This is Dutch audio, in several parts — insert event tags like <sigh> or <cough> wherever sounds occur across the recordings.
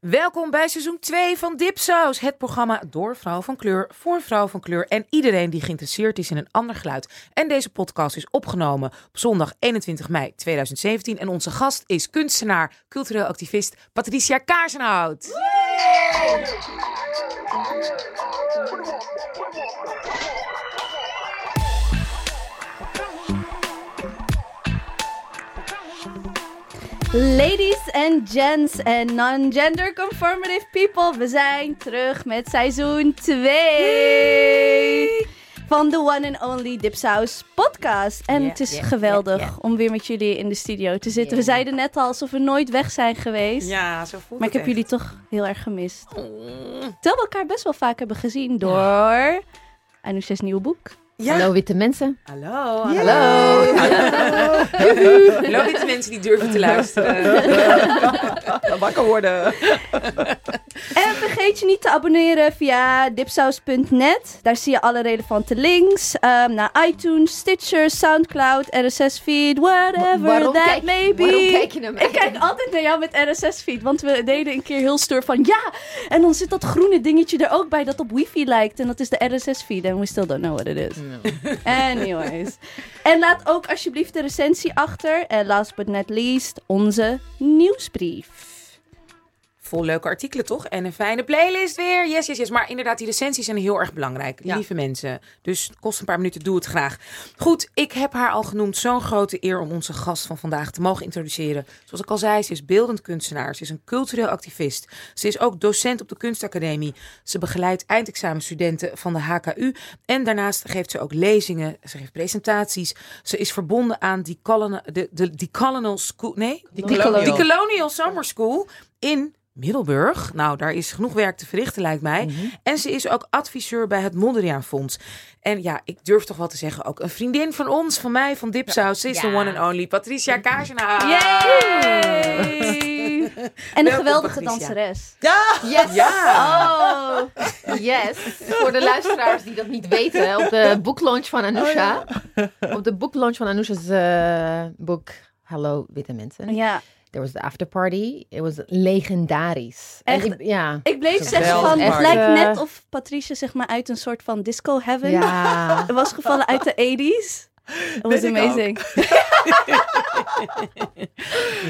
Welkom bij seizoen 2 van Dipsaus, het programma door vrouw van kleur, voor vrouw van kleur en iedereen die geïnteresseerd is in een ander geluid. En deze podcast is opgenomen op zondag 21 mei 2017 en onze gast is kunstenaar, cultureel activist Patricia Kaarsenhout. Ladies and gents en non-gender conformative people, we zijn terug met seizoen 2 van de one and only Dipsaus podcast. En Ja, het is ja, geweldig ja, ja. om weer met jullie in de studio te zitten. Ja. We zeiden net al alsof we nooit weg zijn geweest. Ja, zo voelt Maar ik heb jullie toch heel erg gemist. Mm. Terwijl we elkaar best wel vaak hebben gezien door Anousha's nieuwe boek. Ja. Hallo witte mensen. Hallo. Hallo. Hallo dit mensen die durven te luisteren. <laughs> Wakker worden. En vergeet je niet te abonneren via dipsaus.net. Daar zie je alle relevante links ehm, naar iTunes, Stitcher, Soundcloud, RSS-feed, whatever Waarom that kijk- may be. Waarom kijk je naar mij? Ik kijk altijd naar jou met RSS-feed, want we deden een keer heel stoer van ja. En dan zit dat groene dingetje er ook bij dat op wifi lijkt. En dat is de RSS-feed en we still don't know what it is. <laughs> Anyways. En laat ook alsjeblieft de recensie achter. En last but not least, onze nieuwsbrief. Vol leuke artikelen toch? En een fijne playlist weer. Yes, yes, yes. Maar inderdaad, die recensies zijn heel erg belangrijk. Ja. Lieve mensen. Dus kost een paar minuten, doe het graag. Goed, ik heb haar al genoemd. Zo'n grote eer om onze gast van vandaag te mogen introduceren. Zoals ik al zei, ze is beeldend kunstenaar. Ze is een cultureel activist. Ze is ook docent op de kunstacademie. Ze begeleidt eindexamenstudenten van de HKU. En daarnaast geeft ze ook lezingen. Ze geeft presentaties. Ze is verbonden aan die colonial, de, de, die colonial school. Nee? Die, Colonial. die Colonial Summer School in Middelburg. Nou, daar is genoeg werk te verrichten, lijkt mij. En ze is ook adviseur bij het Mondriaan Fonds. En ja, ik durf toch wel te zeggen, ook een vriendin van ons, van mij, van Dipsaus. Ze is de one and only Patricia Kaarsenhaar. Yay! En een geweldige danseres. Ja! Yes. Ja. Oh, Yes. Voor de luisteraars die dat niet weten, op de <laughs> boeklaunch van Anousha. Op de boeklaunch van Anousha's eh, boek Hallo Witte Mensen. ja. There was the after party. It was legendarisch. En Echt? ik- ja. Ik bleef zeggen van, het lijkt Eh, net of Patricia zeg maar uit een soort van disco heaven Ja. <laughs> was gevallen uit de 80s. It was amazing. <laughs>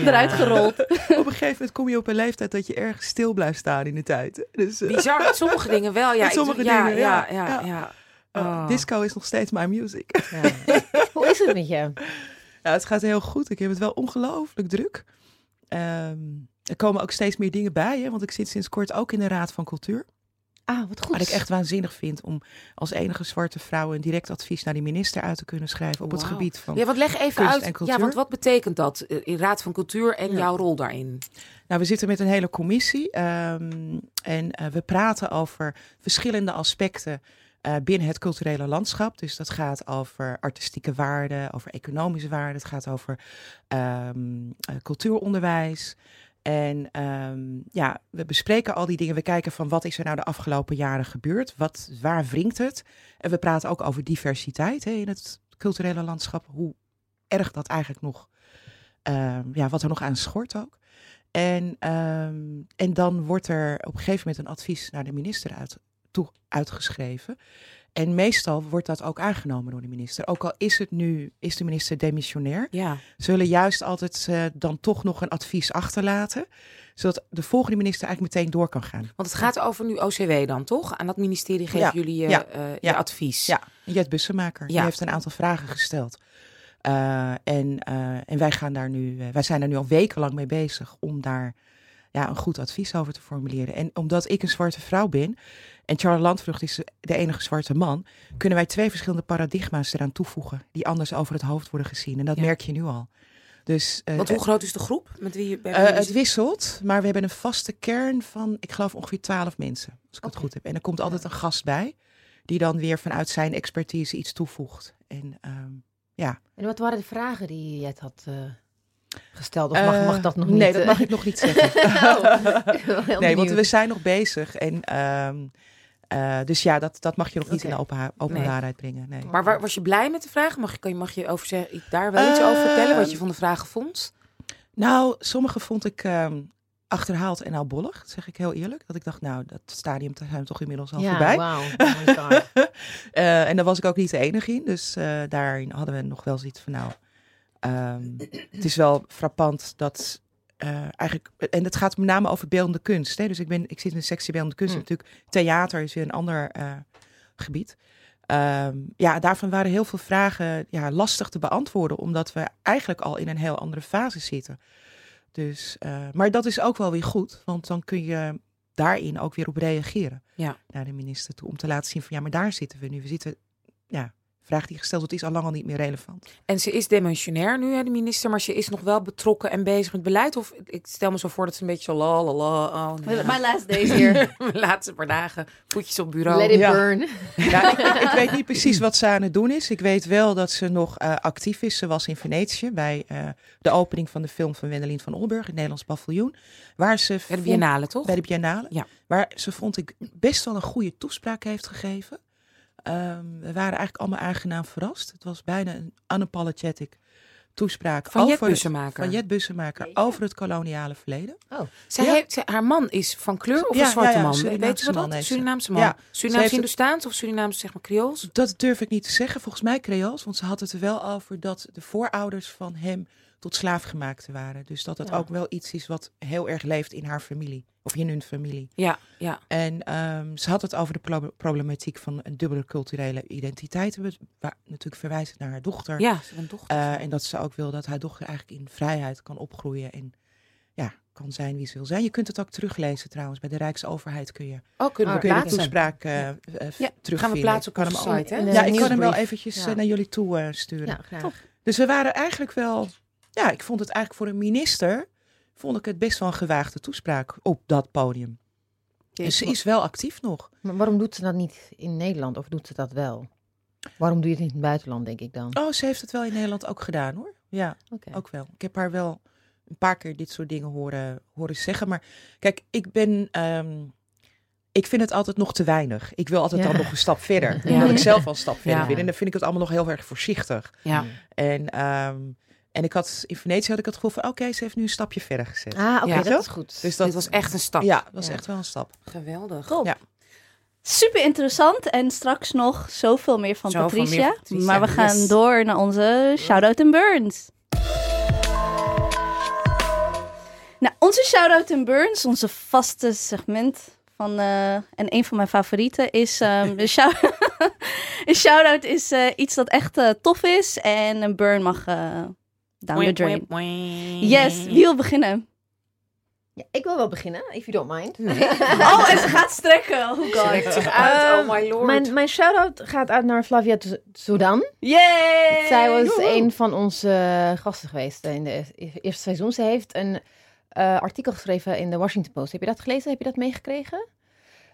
Eruit gerold. Op een gegeven moment kom je op een leeftijd dat je erg stil blijft staan in de tijd. Dus eh, Bizar met <laughs> sommige dingen wel. Ja, ik- sommige ja, dingen, ja, ja. ja, ja. Ja. Oh. eh, disco is nog steeds mijn music. Ja. Hoe is het met je? Ja, het gaat heel goed. Ik heb het wel ongelooflijk druk. Ehm, er komen ook steeds meer dingen bij, hè, want ik zit sinds kort ook in de Raad van Cultuur. Ah, wat goed. Wat ik echt waanzinnig vind om als enige zwarte vrouw een direct advies naar die minister uit te kunnen schrijven op het gebied van. Ja, want leg even uit. Ja, want wat betekent dat eh, in Raad van Cultuur en Ja. jouw rol daarin? Nou, we zitten met een hele commissie ehm, en eh, we praten over verschillende aspecten eh, binnen het culturele landschap. Dus dat gaat over artistieke waarden, over economische waarden, het gaat over ehm, eh, cultuuronderwijs. En ehm, ja, we bespreken al die dingen. We kijken van wat is er nou de afgelopen jaren gebeurd? Wat, waar wringt het? En we praten ook over diversiteit hè, in het culturele landschap. Hoe erg dat eigenlijk nog, ehm, ja, wat er nog aan schort ook. En, en dan wordt er op een gegeven moment een advies naar de minister uit, toe uitgeschreven. En meestal wordt dat ook aangenomen door de minister. Ook al is het nu, is de minister demissionair, Ja. zullen juist altijd eh, dan toch nog een advies achterlaten. Zodat de volgende minister eigenlijk meteen door kan gaan. Want het gaat over nu OCW dan, toch? Aan dat ministerie geven Ja, jullie je, ja, eh, je advies. Ja, Jet Bussemaker. Die heeft een aantal vragen gesteld. Eh, en, en wij, gaan daar nu, wij zijn daar nu al wekenlang mee bezig om daar ja, een goed advies over te formuleren. En omdat ik een zwarte vrouw ben en Charles Landvlucht is de enige zwarte man, kunnen wij twee verschillende paradigma's eraan toevoegen die anders over het hoofd worden gezien. En dat Ja. merk je nu al. Dus eh, Want hoe groot is de groep met wie je bij eh, het wisselt, maar we hebben een vaste kern van, ik geloof ongeveer twaalf mensen, als ik het goed heb. En er komt altijd een gast bij, die dan weer vanuit zijn expertise iets toevoegt. En ehm, ja. En wat waren de vragen die Jet had eh, gesteld? Of mag, Eh, mag dat nog nee, niet? dat eh? mag ik nog niet zeggen. <laughs> Oh, nee, want we zijn nog bezig. En, ehm, eh, dus ja, dat, dat mag je nog niet in de openha- openbaarheid brengen. Nee. Maar waar, was je blij met de vragen? Mag je, kan je, mag je over zeggen, daar wel iets over vertellen? Wat je van de vragen vond? Nou, sommige vond ik, ehm, achterhaald en albollig, dat zeg ik heel eerlijk. Dat ik dacht, nou, dat stadium zijn we toch inmiddels al ja, voorbij. wauw. <laughs> Oh. Eh, en daar was ik ook niet de enige in. Dus eh, daarin hadden we nog wel zoiets van, nou, ehm, het is wel frappant dat eh, eigenlijk, en het gaat met name over beeldende kunst. Hè? Dus ik, ben, ik zit in de sectie beeldende kunst. Mm. Natuurlijk, theater is weer een ander eh, gebied. Ehm, ja, daarvan waren heel veel vragen ja, lastig te beantwoorden, omdat we eigenlijk al in een heel andere fase zitten. Dus, eh, maar dat is ook wel weer goed, want dan kun je daarin ook weer op reageren Ja. naar de minister toe. Om te laten zien van ja, maar daar zitten we nu. We zitten, ja, vraag die gesteld wordt is al lang al niet meer relevant. En ze is demissionair nu, hè, de minister, maar ze is nog wel betrokken en bezig met beleid. Of ik stel me zo voor dat ze een beetje zo la la la. Oh, nee. My last days here. Mijn laatste paar dagen, voetjes op bureau. Let it Ja. burn. <laughs> Ja, ik, ik weet niet precies wat ze aan het doen is. Ik weet wel dat ze nog eh, actief is. Ze was in Venetië bij eh, de opening van de film van Wendelin van Olburg, het Nederlands paviljoen. Waar ze Bij de vond- Biennale, toch? bij de Biennale. Ja. Waar ze vond ik best wel een goede toespraak heeft gegeven. Ehm, we waren eigenlijk allemaal aangenaam verrast. Het was bijna een unapologetic toespraak Van Jet over Bussemaker. van Jet Bussemaker over het koloniale verleden. Zij Ja. heeft, zij- haar man is van kleur of Ja, een zwarte ja, ja, man? Surinaamse Weet je wat? ze. Surinaamse man. Ja. Ze Surinaams heeft het- Hindoestaans of Surinaams zeg maar Creools? Dat durf ik niet te zeggen. Volgens mij Creools, want ze had het er wel over dat de voorouders van hem tot slaafgemaakte waren. Dus dat het Ja. ook wel iets is wat heel erg leeft in haar familie. Of in hun familie. Ja, ja. En ehm, ze had het over de pro- problematiek van een dubbele culturele identiteit. We- Waar natuurlijk verwijzen naar haar dochter. Ja, een dochter. Eh, en dat ze ook wil dat haar dochter eigenlijk in vrijheid kan opgroeien. En ja, kan zijn wie ze wil zijn. Je kunt het ook teruglezen trouwens. Bij de Rijksoverheid kun je, oh, kunnen we kun je de toespraak eh, Ja, terugvinden. gaan we plaatsen op site, hè? de Ja, ik kan hem wel eventjes Ja. naar jullie toe sturen. Ja, graag. Dus we waren eigenlijk wel, ja, ik vond het eigenlijk voor een minister, vond ik het best wel een gewaagde toespraak op dat podium. En ze is wel actief nog. Maar waarom doet ze dat niet in Nederland of doet ze dat wel? Waarom doe je het niet in het buitenland, denk ik dan? Oh, ze heeft het wel in Nederland ook gedaan hoor. Ja, ook wel. Ik heb haar wel een paar keer dit soort dingen horen, horen zeggen. Maar kijk, ik ben, ehm, ik vind het altijd nog te weinig. Ik wil altijd Ja. dan nog een stap verder. Ja. Omdat ik zelf al een stap verder Ja. En dan vind ik het allemaal nog heel erg voorzichtig. Ja. En, ehm, en ik had in Venetië had ik het gevoel van, oké, ze heeft nu een stapje verder gezet. Ah, oké, Ja. dat is goed. Dus dat Dit was echt een stap. Ja, dat was Ja. echt wel een stap. Geweldig. Top. Ja. Super interessant. En straks nog zoveel meer van Zoveel meer Patricia. van Patricia, Maar we gaan yes. door naar onze shout-out en burns. Nou, onze shout-out en burns, onze vaste segment van... eh, en een van mijn favorieten is... ehm een shout- <laughs> een shout-out is eh, iets dat echt eh, tof is. En een burn mag eh, down the drain. Yes, wie wil beginnen? Ja, ik wil wel beginnen, if you don't mind. <laughs> Oh, en ze gaat strekken. Oh god. Zich uit, Ehm, oh my lord. Mijn, mijn shout-out gaat uit naar Flavia Sudan. Yay! Zij was een van onze gasten geweest in de e- eerste seizoen. Ze heeft een eh, artikel geschreven in de Washington Post. Heb je dat gelezen? Heb je dat meegekregen?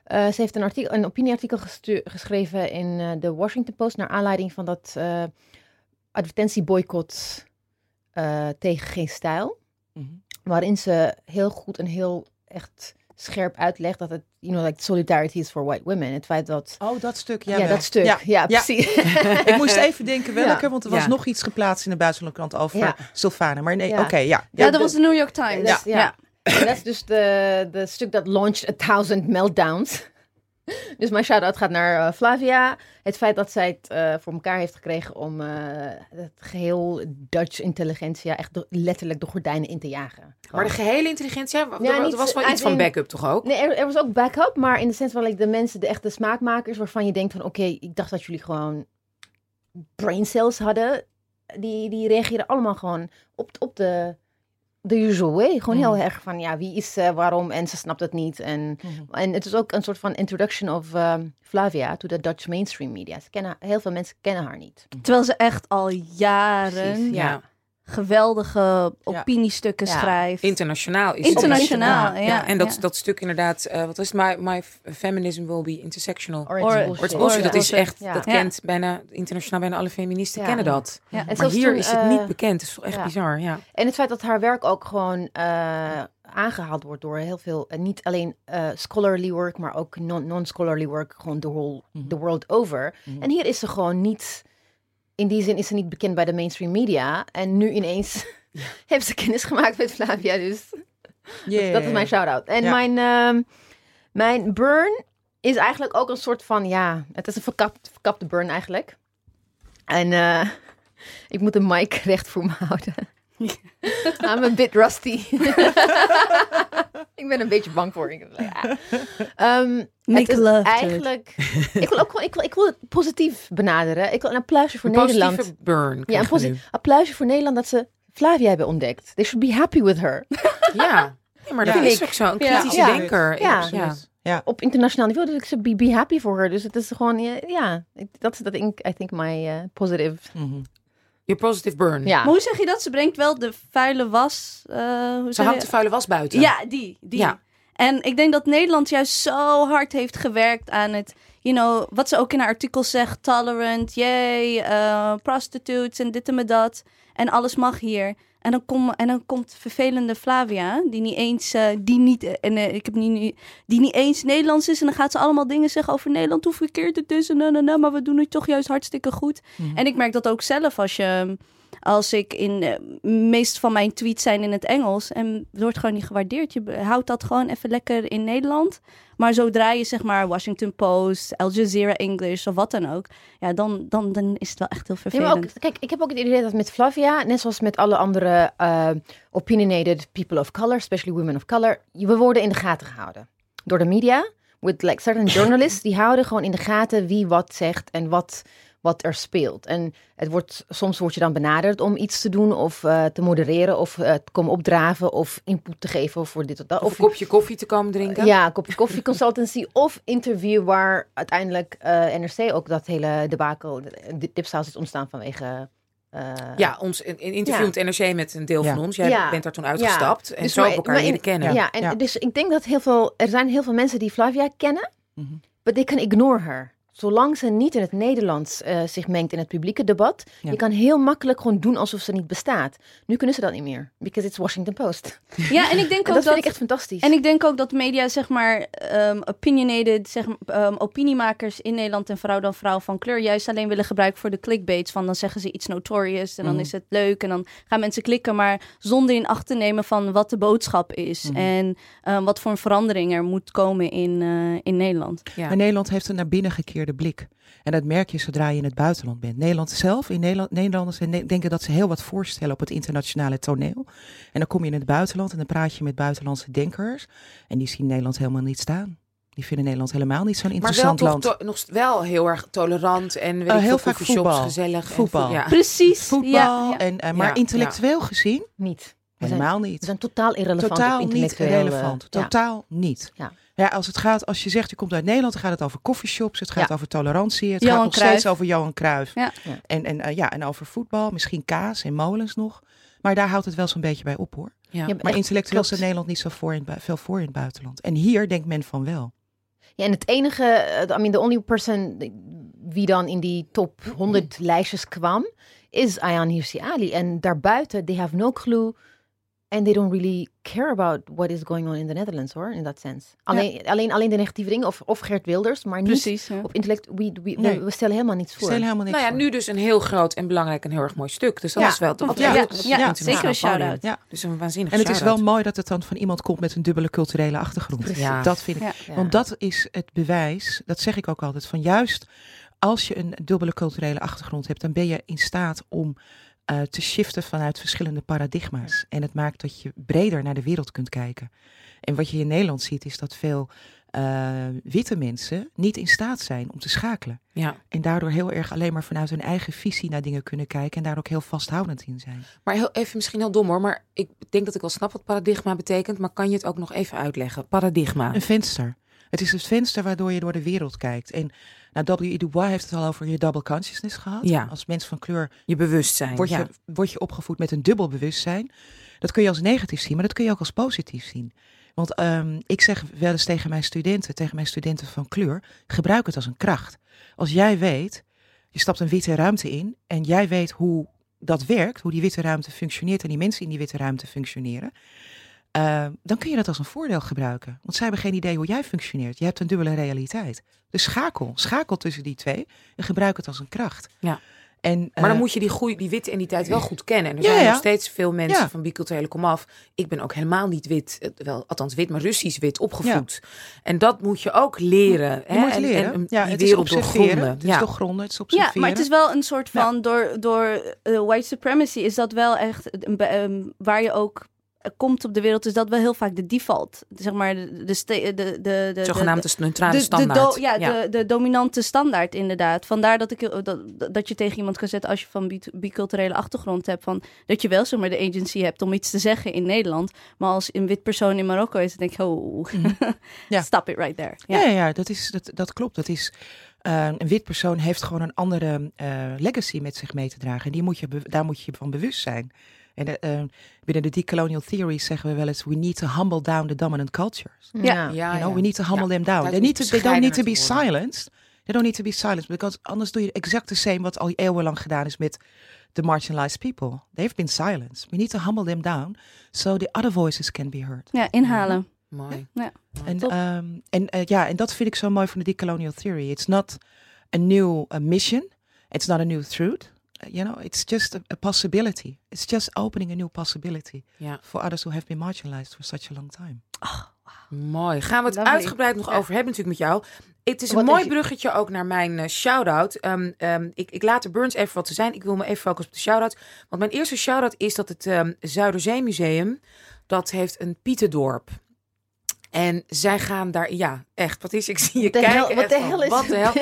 Eh, ze heeft een, artikel, een opinieartikel geschreven in eh, de Washington Post... naar aanleiding van dat eh advertentieboycott eh, tegen geen stijl. Mhm. Waarin ze heel goed en heel echt scherp uitlegt dat het, you know, like solidarity is for white women. Het feit dat... Oh, dat stuk. Ja, Ja, dat stuk. Ja. Ja, Ja. precies. <laughs> Ik moest even denken welke, Ja. want er was Ja. nog iets geplaatst in de buitenlandkrant over Ja. Sylvana. Maar nee, Ja. oké, ja. Ja, ja. dat was de New York Times. Ja. ja. Dat is dus de, de stuk dat launched a thousand meltdowns. <laughs> Dus mijn shout-out gaat naar eh, Flavia. Het feit dat zij het eh, voor elkaar heeft gekregen om eh, het geheel Dutch intelligentia echt do- letterlijk de gordijnen in te jagen. Maar de gehele intelligentie, ja, er, niet- was wel iets van backup toch ook? Nee, er, er was ook backup, maar in de sens van like, de mensen, de echte smaakmakers, waarvan je denkt van oké, ik dacht dat jullie gewoon brain cells hadden. Die, die reageerden allemaal gewoon op, op de, de usual way. Gewoon heel Mhm. erg van ja, wie is ze, waarom en ze snapt het niet. En, Mhm. en het is ook een soort van introduction of um, Flavia to the Dutch mainstream media. Ze kennen, heel veel mensen kennen haar niet. Terwijl ze echt al jaren Precies, Ja. Geweldige opiniestukken Ja. schrijft. Internationaal is Internationaal, het. ja, En dat, ja. dat stuk inderdaad, eh, wat is het? My, my feminism will be intersectional. Or Or- it's or bullshit. Or it's bullshit, dat is echt, Ja. dat Ja. kent bijna, internationaal bijna alle feministen Ja. kennen dat. Ja. En Maar hier toen, is het eh, niet bekend, het is toch echt ja. bizar, ja. En het feit dat haar werk ook gewoon eh, aangehaald wordt door heel veel, en niet alleen eh, scholarly work, maar ook non- non-scholarly work, gewoon the whole, Mhm. the world over. Mhm. En hier is ze gewoon niet, in die zin is ze niet bekend bij de mainstream media. En nu ineens <laughs> heeft ze kennis gemaakt met Flavia, dus Yeah. Dat is mijn shout-out. En Ja. mijn, ehm, mijn burn is eigenlijk ook een soort van, ja, het is een verkapt, verkapte burn eigenlijk. En eh, ik moet de mic <laughs> recht voor me houden. <laughs> I'm a bit rusty. Ik ben een beetje bang voor. Ik, ja. <laughs> Ehm, het is it. eigenlijk. ik wil ook gewoon, ik wil, ik wil het positief benaderen. Ik wil een applausje voor Een Nederland. positieve burn. Ja, een krijgen we posi- applausje voor Nederland dat ze Flavia hebben ontdekt. They should be happy with her. <laughs> Ja. ja, maar dat Ja. is ook zo. Een kritische Ja. denker. Ja. ja. Ja. Op internationaal niveau, dus ik ze be, be happy for her. Dus het is gewoon, ja, dat is dat ik, I think my eh, positive. Mhm. Je positive burn. Ja. Maar hoe zeg je dat? Ze brengt wel de vuile was. eh, hoe Ze hangt je? de vuile was buiten. Ja, die. die. Ja. En ik denk dat Nederland juist zo hard heeft gewerkt aan het, you know, wat ze ook in haar artikel zegt, tolerant, yay, eh, prostitutes en dit en dat. En alles mag hier. En dan, kom, en dan komt vervelende Flavia, die niet eens, eh, die niet, eh, en eh, ik heb niet, die niet eens Nederlands is. En dan gaat ze allemaal dingen zeggen over Nederland, hoe verkeerd het is en na, na, maar we doen het toch juist hartstikke goed. Mhm. En ik merk dat ook zelf als je, als ik in, eh, meest van mijn tweets zijn in het Engels en het wordt gewoon niet gewaardeerd. Je houdt dat gewoon even lekker in Nederland. Maar zodra je zeg maar Washington Post, Al Jazeera English of wat dan ook, ja, dan, dan, dan is het wel echt heel vervelend. ook, kijk, ik heb ook het idee dat met Flavia, net zoals met alle andere eh, opinionated people of color, especially women of color, we worden in de gaten gehouden. Door de media, with like certain <laughs> journalists, die houden gewoon in de gaten wie wat zegt en wat, wat er speelt. En het wordt, soms word je dan benaderd om iets te doen of eh, te modereren of eh, te komen opdraven of input te geven voor dit of dat. Of een kopje koffie te komen drinken. Ja, kopje koffie <laughs> consultancy of interview waar uiteindelijk eh, NRC ook dat hele debakel, de dipsaus is ontstaan vanwege... eh, Ja, ons een een interview Ja. met NRC met een deel Ja. van ons. Jij Ja. bent daar toen uitgestapt. En Dus zo maar- elkaar maar in- leren kennen. Ja, en Ja. dus ik denk dat heel veel, er zijn heel veel mensen die Flavia kennen, Mhm. but they can ignore her. Zolang ze niet in het Nederlands eh, zich mengt in het publieke debat, Ja. je kan heel makkelijk gewoon doen alsof ze niet bestaat. Nu kunnen ze dat niet meer, because it's Washington Post. Ja, en ik denk <laughs> En ook dat dat, vind ik echt fantastisch. En ik denk ook dat media, zeg maar, ehm, opinionated, zeg maar, ehm, opiniemakers in Nederland en vooral dan vrouw van kleur, juist alleen willen gebruiken voor de clickbaits. Van dan zeggen ze iets notorious en dan Mhm. is het leuk en dan gaan mensen klikken, maar zonder in acht te nemen van wat de boodschap is Mhm. en ehm, wat voor een verandering er moet komen in, eh, in Nederland. Ja. Maar Nederland heeft een naar binnen gekeerde blik. En dat merk je zodra je in het buitenland bent. Nederland zelf, in Nederland, Nederlanders ne- denken dat ze heel wat voorstellen op het internationale toneel. En dan kom je in het buitenland en dan praat je met buitenlandse denkers. En die zien Nederland helemaal niet staan. Die vinden Nederland helemaal niet zo'n Maar wel, interessant toch land. nog wel heel erg tolerant en weet Eh, heel veel, vaak voetbal. gezellig. en Voetbal. ja. Precies. Voetbal, Ja, ja. En, eh, maar Ja, intellectueel gezien niet. Helemaal we niet. zijn totaal irrelevant Totaal niet relevant. ja. Totaal niet. Ja. Ja, als het gaat, als je zegt je komt uit Nederland, dan gaat het over coffeeshops, het gaat Ja. over tolerantie, het Johan gaat nog Cruijff. steeds over Johan Cruijff. Ja. Ja. En, en, eh, ja, en over voetbal, misschien kaas en molens nog. Maar daar houdt het wel zo'n beetje bij op hoor. Ja. Ja, Maar intellectueel klopt. staat Nederland niet zo voor in, veel voor in het buitenland. En hier denkt men van wel. Ja, en het enige, eh, I mean, the only person wie dan in die top 100 lijstjes kwam, is Ayaan Hirsi Ali. En daarbuiten, they have no clue. And they don't really care about what is going on in the Netherlands, hoor, in that sense. Alleen, alleen, alleen de negatieve dingen, of, of Gert Wilders, maar niet Precies. ja. op intellect. We, we, we- Nee. we stellen helemaal niets voor. Stel helemaal niks Nou ja, voor. nu dus een heel groot en belangrijk en heel erg mooi stuk. Dus dat Ja. is wel toch Ja, zeker een shout-out. Ja. Dus een waanzinnig En het is wel mooi dat het dan van iemand komt met een dubbele culturele achtergrond. Precies. Ja. Dat vind ik. Want dat is het bewijs, dat zeg ik ook altijd, van juist als je een dubbele culturele achtergrond hebt, dan ben je in staat om eh, te shiften vanuit verschillende paradigma's. En het maakt dat je breder naar de wereld kunt kijken. En wat je in Nederland ziet, is dat veel eh, witte mensen niet in staat zijn om te schakelen. Ja. En daardoor heel erg alleen maar vanuit hun eigen visie naar dingen kunnen kijken en daar ook heel vasthoudend in zijn. Maar heel, even misschien heel dom hoor, maar ik denk dat ik wel snap wat paradigma betekent. Maar kan je het ook nog even uitleggen? Paradigma. Een venster. Het is het venster waardoor je door de wereld kijkt. En nou, W.E. Du Bois heeft het al over je double consciousness gehad. Ja. Als mens van kleur Je bewustzijn. word je, word je opgevoed met een dubbel bewustzijn. Dat kun je als negatief zien, maar dat kun je ook als positief zien. Want ehm, ik zeg wel eens tegen mijn studenten, tegen mijn studenten van kleur, gebruik het als een kracht. Als jij weet, je stapt een witte ruimte in en jij weet hoe dat werkt, hoe die witte ruimte functioneert en die mensen in die witte ruimte functioneren, eh, dan kun je dat als een voordeel gebruiken. Want zij hebben geen idee hoe jij functioneert. Je hebt een dubbele realiteit. Dus schakel, schakel tussen die twee en gebruik het als een kracht. Ja. En, Maar dan eh, moet je die, goeie, die witte identiteit wel goed kennen. En er Ja, zijn ja. nog steeds veel mensen Ja. van biculturele komaf. Ik ben ook helemaal niet wit, eh, wel, althans wit, maar Russisch wit opgevoed. En dat moet je ook leren. je hè? moet En- leren. En, ja, het is observeren. doorgronden. Het is Ja. doorgronden, het is observeren. Ja, maar het is wel een soort Ja. van, door, door eh, white supremacy is dat wel echt, ehm, waar je ook komt op de wereld, is dat wel heel vaak de default. Zeg maar, de, de, ste- de, de, de, Zogenaamde neutrale de, de, standaard. do- ja, De, de dominante standaard inderdaad. Vandaar dat, ik, eh, dat, dat je tegen iemand kan zetten als je van bi- biculturele achtergrond hebt. Van, dat je wel zomaar de agency hebt om iets te zeggen in Nederland. Maar als een wit persoon in Marokko is, dan denk ik, oh, Mhm. <laughs> Ja. stop it right there. Ja, Ja. ja, ja, dat, is, dat, dat klopt. Dat is, eh, een wit persoon heeft gewoon een andere eh, legacy met zich mee te dragen. En die moet je, be- daar moet je van bewust zijn. En eh, eh, binnen de decolonial theories zeggen we wel eens... we need to humble down the dominant cultures. Ja. Ja, You ja. know, we need to humble them down. They, need to, they don't need to be silenced. They don't need to be silenced. Because anders doe je exact the same wat al eeuwenlang gedaan is met the marginalized people. They've been silenced. We need to humble them down so the other voices can be heard. ja, inhalen. Mooi. En, Top. ehm, en eh, ja, en dat vind ik zo mooi van de decolonial theory. It's not a new uh, mission. It's not a new truth. Uh, you know, it's just a, a possibility. It's just opening a new possibility Ja. for others who have been marginalized for such a long time. Mooi. Gaan we het Lovely. uitgebreid nog Ja. over hebben natuurlijk met jou. Het is een Wat mooi is bruggetje ook naar mijn eh, shout-out. Ehm, ehm, ik, ik laat de Burns even wat te zijn. Ik wil me even focussen op de shout-out. Want mijn eerste shout-out is dat het ehm Zuiderzeemuseum... dat heeft een Pietendorp. En zij gaan daar... Ja, echt. Wat is... Ik zie je Wat de kijken. hel- wat de hel is Wat de hel.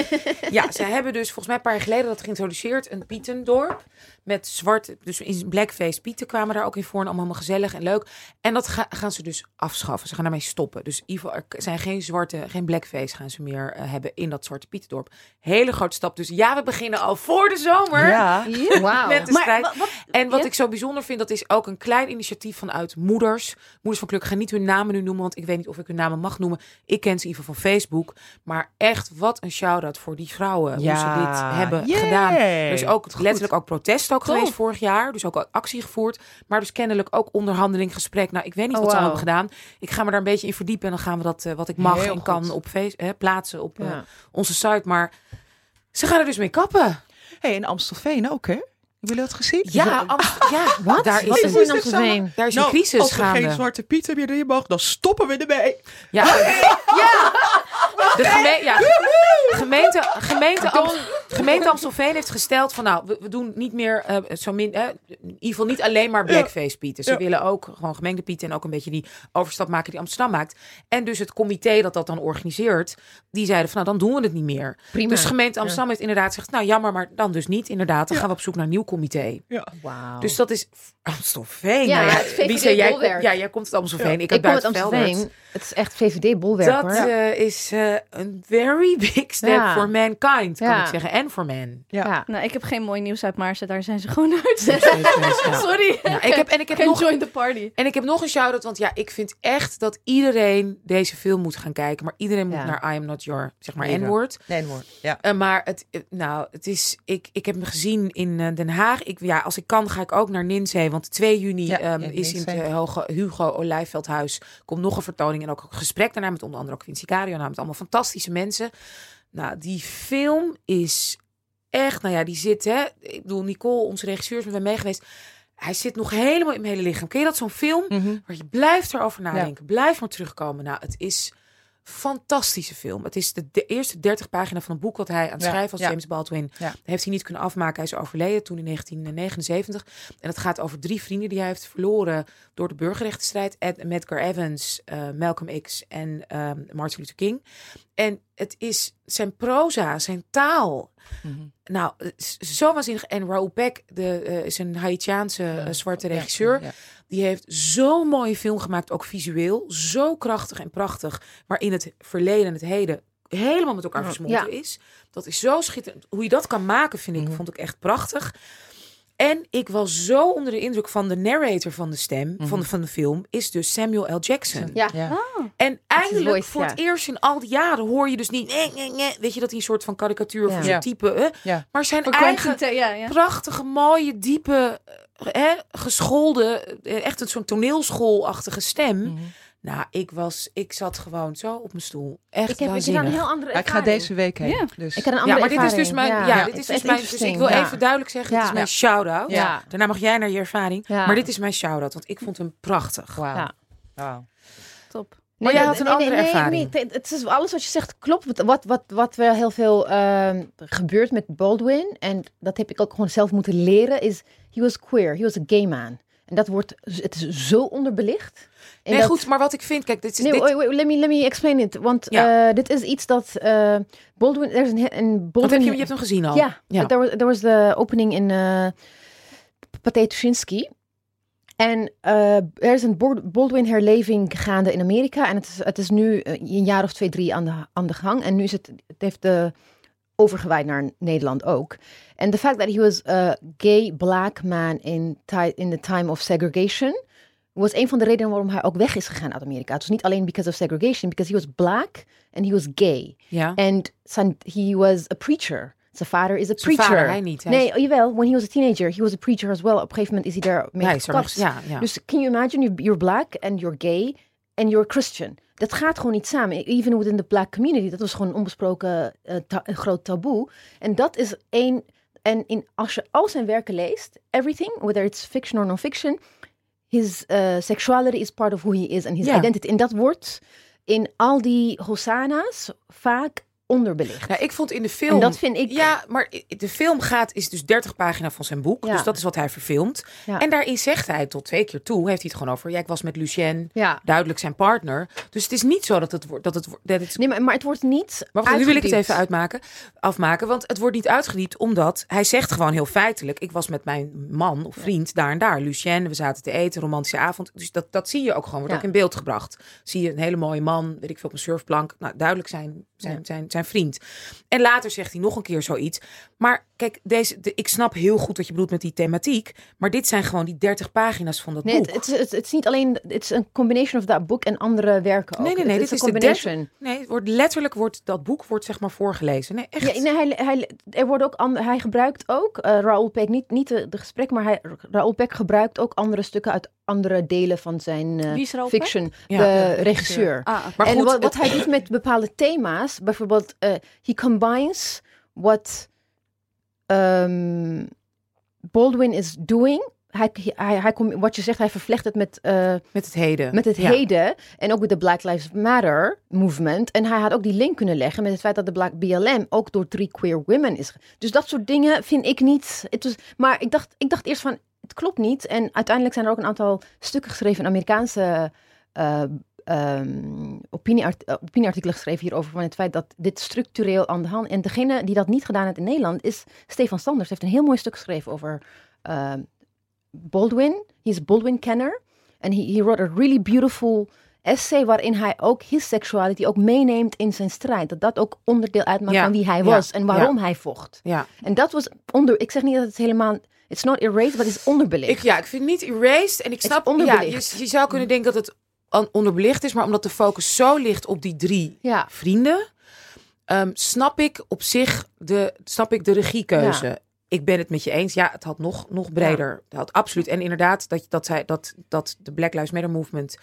Ja, <laughs> zij hebben dus volgens mij een paar jaar geleden dat geïntroduceerd. Een Pietendorp. Met zwart... Dus in blackface Pieten kwamen daar ook in voor. En allemaal gezellig en leuk. En dat ga- gaan ze dus afschaffen. Ze gaan daarmee stoppen. Dus geval, er zijn geen zwarte, geen blackface gaan ze meer eh, hebben in dat zwarte Pietendorp. Hele grote stap. Dus ja, we beginnen al voor de zomer. Ja. <laughs> Wauw. Met de strijd. wat, En wat ik zo bijzonder vind, dat is ook een klein initiatief vanuit moeders. Moeders van Kluk, ik ga niet hun namen nu noemen, want ik weet niet of ik hun namen mag noemen. Ik ken ze geval van Facebook. Maar echt, wat een shout-out voor die vrouwen. Hoe ze dit hebben gedaan. Er is ook Goed. letterlijk ook protest ook Tof. geweest vorig jaar. Dus ook actie gevoerd. Maar dus kennelijk ook onderhandeling, gesprek. Nou, ik weet niet Oh, wat ze hebben gedaan. Ik ga me daar een beetje in verdiepen. En dan gaan we dat, eh, wat ik mag Heel en kan, goed. op face, hè, plaatsen op eh, Ja. onze site. Maar ze gaan er dus mee kappen. Hey, in Amstelveen ook, hè? Hebben jullie dat gezien? Ja, Amst- ja Wat? daar Wat is, is een- er in Amstelveen? daar is een Nou, crisis als er gaande. geen zwarte pieten meer in mag, dan stoppen we ermee. Ja, <laughs> De geme ja. gemeente, gemeente, Am gemeente Amstelveen heeft gesteld van nou, we, we doen niet meer eh, zo min, eh, in ieder geval niet alleen maar blackface pieten. Ze Ja. willen ook gewoon gemengde pieten en ook een beetje die overstap maken die Amsterdam maakt. En dus het comité dat dat dan organiseert, die zeiden van nou, dan doen we het niet meer. Prima. Dus gemeente Amsterdam heeft inderdaad gezegd, nou jammer, maar dan dus niet inderdaad. Dan gaan we op zoek naar een nieuw comité. Wauw. Dus dat is Amstelveen. Ja, nou het VVD Lisa, jij, ja, jij komt uit Amstelveen. Ik ik kom uit. Amstelveen. Het is echt VVD-bolwerk Dat hoor. eh, is eh, een very <laughs> big step Ja. for mankind, kan Ja. ik zeggen. En voor men. Ja. Ja. Nou, ik heb geen mooi nieuws uit Maarsen. Daar zijn ze gewoon <laughs> uit. Sorry. Ja, ik heb, en, ik heb Can nog, join the party. en ik heb nog een shout-out, want ja, ik vind echt dat iedereen deze film moet gaan kijken. Maar iedereen moet Ja. naar I Am Not Your, zeg maar. N-woord. Nee, hoor. Ja. Eh, maar het, eh, nou, het is, ik, ik heb hem gezien in eh, Den Haag. Ik, ja, als ik kan, ga ik ook naar Ninzee. Want 2 juni Ja, ehm, is in het Hugo Olijveldhuis. Komt nog een vertoning en ook een gesprek daarna met onder andere ook Vinci Cario. Nou, met allemaal fantastische mensen. Nou, die film is echt, nou ja, die zit, hè. Ik bedoel, Nicole, onze regisseur, is met mij mee geweest. Hij zit nog helemaal in mijn hele lichaam. Ken je dat, zo'n film? Mhm. Maar je blijft erover nadenken. Blijf maar terugkomen. Nou, het is fantastische film. Het is de, de eerste 30 pagina van een boek wat hij aan het Ja, schrijven was. ja. James Baldwin. Ja. Heeft hij niet kunnen afmaken. Hij is overleden toen in 1979. En het gaat over drie vrienden die hij heeft verloren door de burgerrechtenstrijd. Ed, Medgar Evans, eh, Malcolm X en ehm, Martin Luther King. En het is zijn proza, zijn taal. Mhm. Nou, is zo waanzinnig. En Raoul Peck de, eh, is een Haitiaanse eh, zwarte regisseur. ja. Die heeft zo'n mooie film gemaakt, ook visueel. Zo krachtig en prachtig. Waarin het verleden en het heden helemaal met elkaar Ja. versmolten is. Dat is zo schitterend. Hoe je dat kan maken, vind ik, Mhm. vond ik echt prachtig. En ik was zo onder de indruk van de narrator van de stem van, de, van de film. Is dus Samuel L. Jackson. Ja. Ja. En eindelijk, voice, voor ja. het eerst in al die jaren, hoor je dus niet... Nee, nee, nee, weet je, dat hij een soort van karikatuur Ja. van zo'n type... hè? Ja. Maar zijn Voor eigen prachtige, mooie, diepe, eh, hè, geschoolde, eh, echt een zo'n toneelschoolachtige stem. Mhm. Nou, ik was, ik zat gewoon zo op mijn stoel. Echt Ik heb, ik heb een heel andere Ja, ik ga ervaring. deze week heen. Ja. Dus. Ik had een Ja, andere maar dit is ervaring. dus mijn, ja, Ja, dit is echt dus mijn, dus ik wil ja. even duidelijk zeggen, dit Ja. is mijn shout-out. Ja. Daarna mag jij naar je ervaring. Ja. Maar dit is mijn shout-out, want ik vond hem prachtig. Wauw. Ja. Wauw. Top. Maar jij had een andere ervaring. Nee, het is alles wat je zegt klopt. Wat, wat, wat, wat wel heel veel ehm, gebeurt met Baldwin, en dat heb ik ook gewoon zelf moeten leren, is he was queer, he was a gay man. En dat wordt, het is zo onderbelicht. Nee, dat- goed, maar wat ik vind, kijk, dit is... Nee, dit, wait, wait, let, me, let me explain it. Want Ja. eh, dit is iets dat eh, Baldwin, er is een, een Baldwin... heb je, je hebt hem gezien al. Ja, Ja. There, was, there was the opening in uh, Pathé Tuschinski. En eh, er is een Bol- Baldwin-herleving gaande in Amerika. En het is, het is nu een jaar of twee, drie aan de, aan de gang. En nu is het, het heeft de overgewaaid naar Nederland ook. En the fact that he was a gay black man in, in the time of segregation... was een van de redenen waarom hij ook weg is gegaan uit Amerika. Het was niet alleen because of segregation, because he was black and he was gay. Ja. And he was a preacher. Zijn vader is a preacher. vader, hij niet. Hij Nee, is- oh, jawel. When he was a teenager, he was a preacher as well. Op een gegeven moment is hij daar mee gekapt. ja, ja. Dus can you imagine, you- you're black and you're gay and you're Christian. Dat gaat gewoon niet samen. Even within the black community. Dat was gewoon een onbesproken eh, ta- een groot taboe. En dat is één... En in, als je al zijn werken leest, everything, whether it's fiction or non-fiction, his uh, sexuality is part of who he is and his identity. En dat wordt in al die hosana's vaak onderbelicht. Ja, ik vond in de film... En dat vind ik... Ja, maar de film gaat, is dus 30 pagina van zijn boek. Ja. Dus dat is wat hij verfilmt. Ja. En daarin zegt hij tot twee keer toe, heeft hij het gewoon over. Ja, ik was met Lucien, Ja. duidelijk zijn partner. Dus het is niet zo dat het wordt. Dat het, dat het Nee, maar, maar het wordt niet maar nu wil ik het even uitmaken, afmaken. Want het wordt niet uitgediept omdat hij zegt gewoon heel feitelijk. Ik was met mijn man of vriend daar en daar. Lucien, we zaten te eten, romantische avond. Dus dat, dat zie je ook gewoon, wordt ook in beeld gebracht. Zie je een hele mooie man, weet ik veel, op een surfplank. Nou, duidelijk zijn, zijn, Ja. zijn, zijn vriend. En later zegt hij nog een keer zoiets. Maar kijk, deze, de, ik snap heel goed wat je bedoelt met die thematiek. Maar dit zijn gewoon die 30 pagina's van dat Nee, boek. het, het, is- het, is niet alleen... Het is een combination of dat boek en andere werken ook. Nee, nee, nee, Het dit een is de combination. Nee, het wordt letterlijk wordt dat boek wordt zeg maar voorgelezen. Nee, echt. Ja, nee, hij, hij, er wordt ook ander, hij gebruikt ook, eh Raoul Peck, niet, niet de, de gesprek, maar hij, Raoul Peck gebruikt ook andere stukken uit andere delen van zijn eh, fiction. Ja. de Ja, regisseur. Ah, Maar en goed, wat, hij doet met bepaalde thema's, bijvoorbeeld, eh he combines what um, Baldwin is doing. Hij, hij, hij, kom- wat je zegt, hij vervlecht het met, eh, met het heden. met het Ja. heden en ook met de Black Lives Matter movement. En hij had ook die link kunnen leggen met het feit dat de Black BLM ook door drie queer women is. Dus dat soort dingen vind ik niet. Het was, maar ik dacht, ik dacht eerst van, het klopt niet. En uiteindelijk zijn er ook een aantal stukken geschreven in Amerikaanse uh, um, opinieart uh, opinieartikelen geschreven hierover van het feit dat dit structureel aan de hand. En degene die dat niet gedaan heeft in Nederland is Stefan Sanders. Hij heeft een heel mooi stuk geschreven over uh, Baldwin. Hij is Baldwin-kenner. En he, he wrote a really beautiful essay waarin hij ook his sexuality ook meeneemt in zijn strijd. Dat dat ook onderdeel uitmaakt Ja, van wie hij ja, was en waarom ja. hij vocht. Ja. En dat was onder. Ik zeg niet dat het helemaal. It's not erased, maar het is onderbelicht. Ik, ja, ik vind het niet erased. En ik snap, ja, onderbelicht. je, je zou kunnen denken dat het onderbelicht is, maar omdat de focus zo ligt op die drie Ja. vrienden, ehm, snap ik op zich de, snap ik de regiekeuze. Ja. Ik ben het met je eens. Ja, het had nog, nog breder. Het had absoluut. En inderdaad, dat, dat, zij, dat, dat de Black Lives Matter movement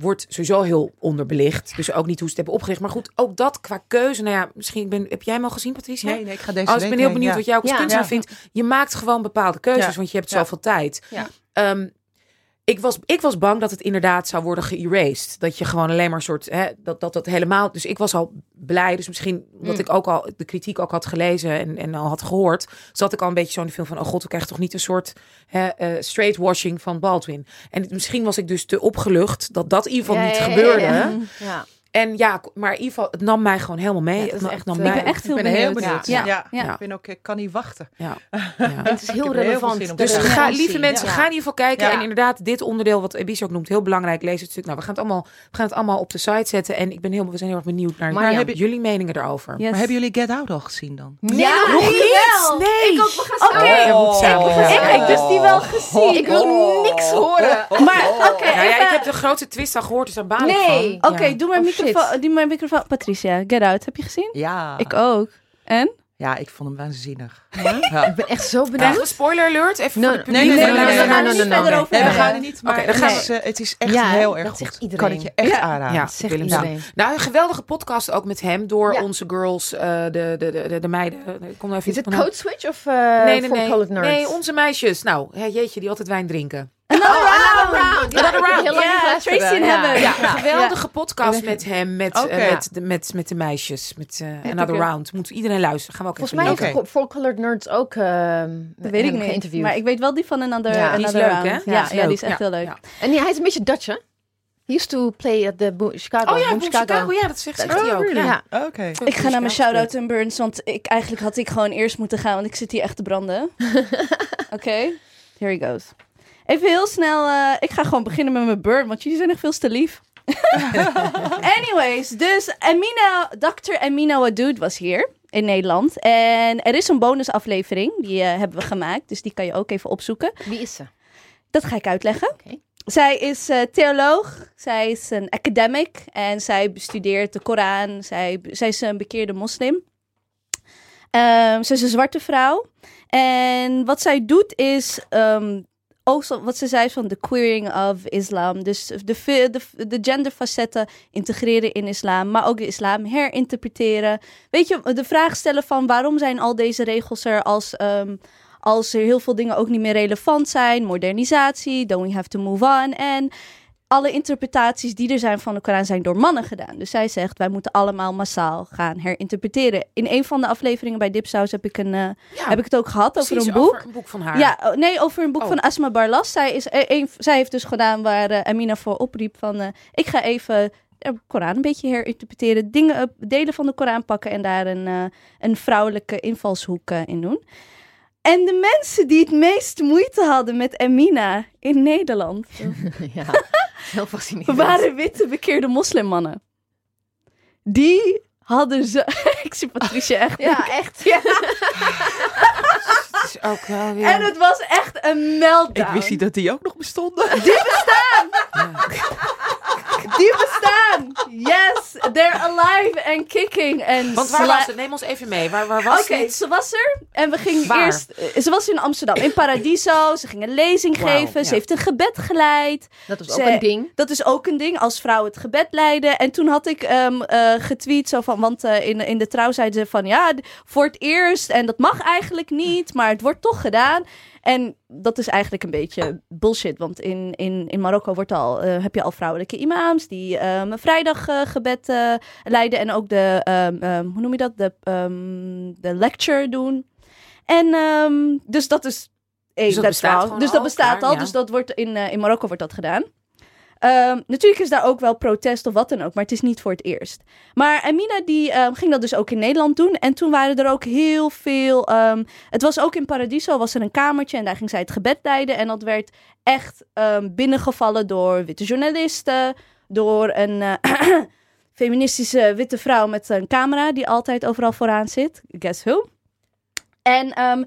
wordt sowieso heel onderbelicht. Dus ook niet hoe ze het hebben opgericht. Maar goed, ook dat qua keuze. Nou ja, misschien ben, heb jij hem al gezien, Patricia? Nee, nee, ik ga deze Oh, dus week ik ben heel benieuwd ja. wat jij ook als Ja. kunstenaar Ja. vindt. Je maakt gewoon bepaalde keuzes, Ja. want je hebt Ja. zoveel tijd. Ja. Ik, was, ik was bang dat het inderdaad zou worden geërased. Dat je gewoon alleen maar een soort... Hè, dat, dat dat helemaal... Dus ik was al blij. Dus misschien dat Mm. ik ook al de kritiek ook had gelezen en, en al had gehoord. Zat ik al een beetje zo in de film van... Oh god, we krijgen toch niet een soort hè, eh, straightwashing van Baldwin. En misschien was ik dus te opgelucht dat dat in ieder geval Ja, niet ja, gebeurde. ja. En ja, maar in ieder geval, het nam mij gewoon helemaal mee. Ja, dat het echt, nam eh, mij- ik ben echt heel Ik ben heel benieuwd. benieuwd. Ja. Ja, Ja. Ik, ben ook, ik kan niet wachten. Ja. <laughs> ja. Het is heel relevant. Dus ga, lieve mensen, Ja. ga in ieder geval kijken. Ja. En inderdaad, dit onderdeel wat Ebis ook noemt, heel belangrijk. Lees het stuk. Nou, we gaan het allemaal, we gaan het allemaal op de site zetten. En ik ben heel, we zijn heel erg benieuwd naar, Maar ja. jullie meningen erover. Yes. Maar hebben jullie Get Out al gezien dan? Ja, nog ik niet. Nee. Ik ook, we gaan Oké. samen. Oh, Ik, heb dus die wel gezien. Ik wil niks horen. Maar oké, Nou ik heb de grootste twist al gehoord, dus daar baal ik van. Oké, doe mijn Oh, microfoon. Doe mijn microfoon. Patricia, Get Out, heb je gezien? Ja. Ik ook. En? Ja, ik vond hem waanzinnig. Ja? Ik ben echt zo benieuwd. spoiler alert? Even No, voor de nee, publiek. nee, nee, nee, we gaan nee, er nee, niet nee, verder nee. over Nee, we hebben. gaan er niet, maar het, is, eh, het is echt Ja, heel dat erg zegt goed. iedereen. Kan ik je echt Ja. aanraden. Ja. Nou, een geweldige podcast ook met hem door Ja. onze girls, eh, de, de, de, de, de meiden. Ik kom even Is het Code Switch of uh, Nee, nee, nee. Nee, onze meisjes. Nou, hè, jeetje, die altijd wijn drinken. Oh, round. Ja, round. heel lang Ja. Tracy en Ja. Heather. Ja, Ja. een geweldige podcast Ja. met hem, met, eh, met, de, met, met de meisjes. Met eh, Another. Round. Moet iedereen luisteren. Gaan we ook Volgens even mij heeft. For Colored Nerds ook uh, Dat weet ik niet. geïnterviewd. Maar ik weet wel die van Another, Ja, Die is leuk, hè? Round. Ja, Ja, die is echt Ja, heel leuk. ja. En hij is een beetje Dutch, hè? He used to play at the Bo- Chicago. Oh ja, Boom Chicago. Ja, dat zegt hij ook. really? Ja. Oké. Ik ga naar mijn shout-out en burns, want ik, eigenlijk had ik gewoon eerst moeten gaan, want ik zit hier echt te branden. <laughs> Oké, here he goes. Even heel snel, eh, ik ga gewoon beginnen met mijn burn, want jullie zijn echt veel te lief. <laughs> Anyways, dus Amina, Dr. Amina Wadood was hier in Nederland. En er is een bonusaflevering, die eh, hebben we gemaakt, dus die kan je ook even opzoeken. Wie is ze? Dat ga ik uitleggen. Zij is eh, theoloog, zij is een academic en zij bestudeert de Koran. Zij, zij is een bekeerde moslim. Ehm, ze is een zwarte vrouw. En wat zij doet is, ehm, wat ze zei van de queering of islam. Dus de, de, de genderfacetten integreren in islam, maar ook de islam herinterpreteren. Weet je, de vraag stellen van waarom zijn al deze regels er als... ehm, als er heel veel dingen ook niet meer relevant zijn, modernisatie, don't we have to move on. En alle interpretaties die er zijn van de Koran zijn door mannen gedaan. Dus zij zegt, wij moeten allemaal massaal gaan herinterpreteren. In een van de afleveringen bij Dipsaus heb ik, een, eh, Ja, heb ik het ook gehad over een boek. Over een boek van haar. Ja, oh, nee, over een boek Oh. van Asma Barlas. Zij, is, eh, een, zij heeft dus gedaan waar eh, Amina voor opriep van... ik ga even de Koran een beetje herinterpreteren. Dingen, delen van de Koran pakken en daar een, een vrouwelijke invalshoek in doen. En de mensen die het meest moeite hadden met Amina in Nederland... <laughs> ja, heel fascinerend. waren witte bekeerde moslimmannen. Die hadden ze... <laughs> ik zie Patricia echt... Ja, echt. Ja. Het is ook wel weer... En het was echt een meltdown. Ik wist niet dat die ook nog bestonden. Die bestaan! Yes! They're alive and kicking. En Want waar was het? Neem ons even mee. Waar, waar was Oké, ze was er. En we gingen Waar? eerst... eh, Ze was in Amsterdam, in Paradiso. Ze ging een lezing geven. Ze heeft een gebed geleid. Dat was Ze- ook een ding. Dat is ook een ding, als vrouw het gebed leiden. En toen had ik ehm, eh, getweet zo van... Want eh, in, in de trouw zeiden ze van... Ja, voor het eerst. En dat mag eigenlijk niet. Maar het wordt toch gedaan. En dat is eigenlijk een beetje bullshit. Want in, in, in Marokko wordt al, eh, heb je al vrouwelijke imams... die ehm, een vrijdaggebed eh leiden. En ook de... ehm, ehm, hoe noem je dat? De, ehm, de lecture doen. En dus dat is... Hey, Dus dat bestaat Dus dat al, bestaat klaar, al. ja. Dus dat wordt in, eh, in Marokko wordt dat gedaan. Ehm, natuurlijk is daar ook wel protest of wat dan ook, maar het is niet voor het eerst. Maar Amina die ehm, ging dat dus ook in Nederland doen. En toen waren er ook heel veel. ehm, het was ook in Paradiso, was er een kamertje en daar ging zij het gebed leiden. En dat werd echt binnengevallen door witte journalisten, door een eh, <clears throat> feministische witte vrouw met een camera die altijd overal vooraan zit. Guess who? En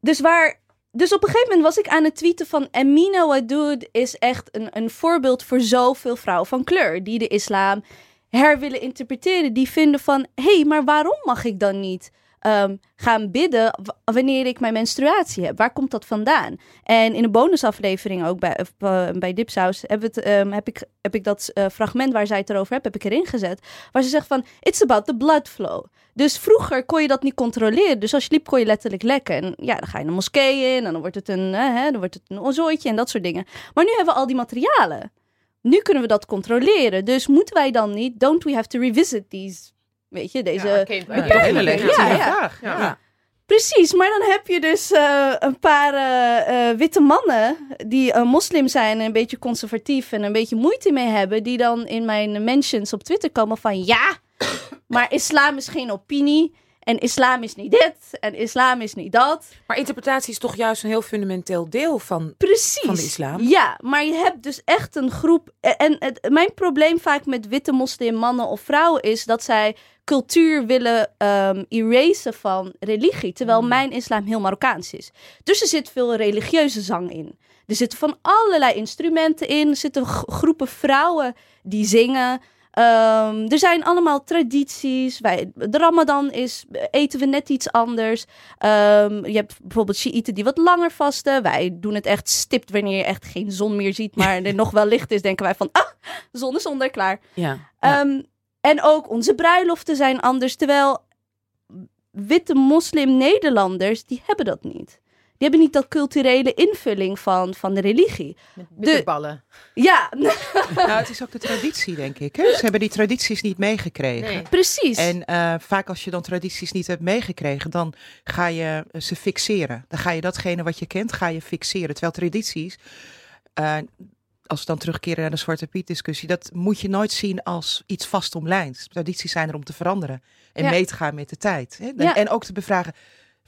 dus waar dus op een gegeven moment was ik aan het tweeten van Amina Wadood is echt een, een voorbeeld voor zoveel vrouwen van kleur die de islam her willen interpreteren. Die vinden van, hé, hey, maar waarom mag ik dan niet ehm, gaan bidden wanneer ik mijn menstruatie heb? Waar komt dat vandaan? En in een bonusaflevering ook bij, eh, bij Dipsaus heb, ehm, heb, ik, heb ik dat eh, fragment waar zij het erover heeft, heb ik erin gezet. Waar ze zegt van, it's about the blood flow. Dus vroeger kon je dat niet controleren. Dus als je liep kon je letterlijk lekken. En ja, dan ga je een moskee in en dan wordt het een, eh, hè, dan wordt het een ozooitje en dat soort dingen. Maar nu hebben we al die materialen. Nu kunnen we dat controleren. Dus moeten wij dan niet, don't we have to revisit these, weet je, deze... Ja, een hele legitieme Ja, ja. vraag. Ja. Ja. Precies, maar dan heb je dus eh, een paar eh, eh, witte mannen die een moslim zijn en een beetje conservatief en een beetje moeite mee hebben, die dan in mijn mentions op Twitter komen van ja, maar islam is geen opinie en islam is niet dit en islam is niet dat. Maar interpretatie is toch juist een heel fundamenteel deel van... Precies. Van de islam? Ja, maar je hebt dus echt een groep. En het, mijn probleem vaak met witte moslim mannen of vrouwen is dat zij cultuur willen ehm erasen van religie. Terwijl mijn islam heel Marokkaans is. Dus er zit veel religieuze zang in. Er zitten van allerlei instrumenten in. Er zitten groepen vrouwen die zingen. Ehm, er zijn allemaal tradities. Wij, de Ramadan is, eten we net iets anders. Ehm, je hebt bijvoorbeeld Shiiten die wat langer vasten. Wij doen het echt stipt wanneer je echt geen zon meer ziet, maar <laughs> er nog wel licht is. Denken wij van, ah, zon is onder, klaar. Ja. ja. En ook onze bruiloften zijn anders. Terwijl witte moslim-Nederlanders, die hebben dat niet. Die hebben niet dat culturele invulling van, van de religie. Met bitterballen. Ja. <laughs> Nou, het is ook de traditie, denk ik. Hè? Ze hebben die tradities niet meegekregen. Nee. Precies. En eh, vaak als je dan tradities niet hebt meegekregen, dan ga je eh, ze fixeren. Dan ga je datgene wat je kent, ga je fixeren. Terwijl tradities, eh, als we dan terugkeren naar de Zwarte Piet discussie, dat moet je nooit zien als iets vast omlijnd. Tradities zijn er om te veranderen en Ja. mee te gaan met de tijd. Hè? En, Ja. en ook te bevragen,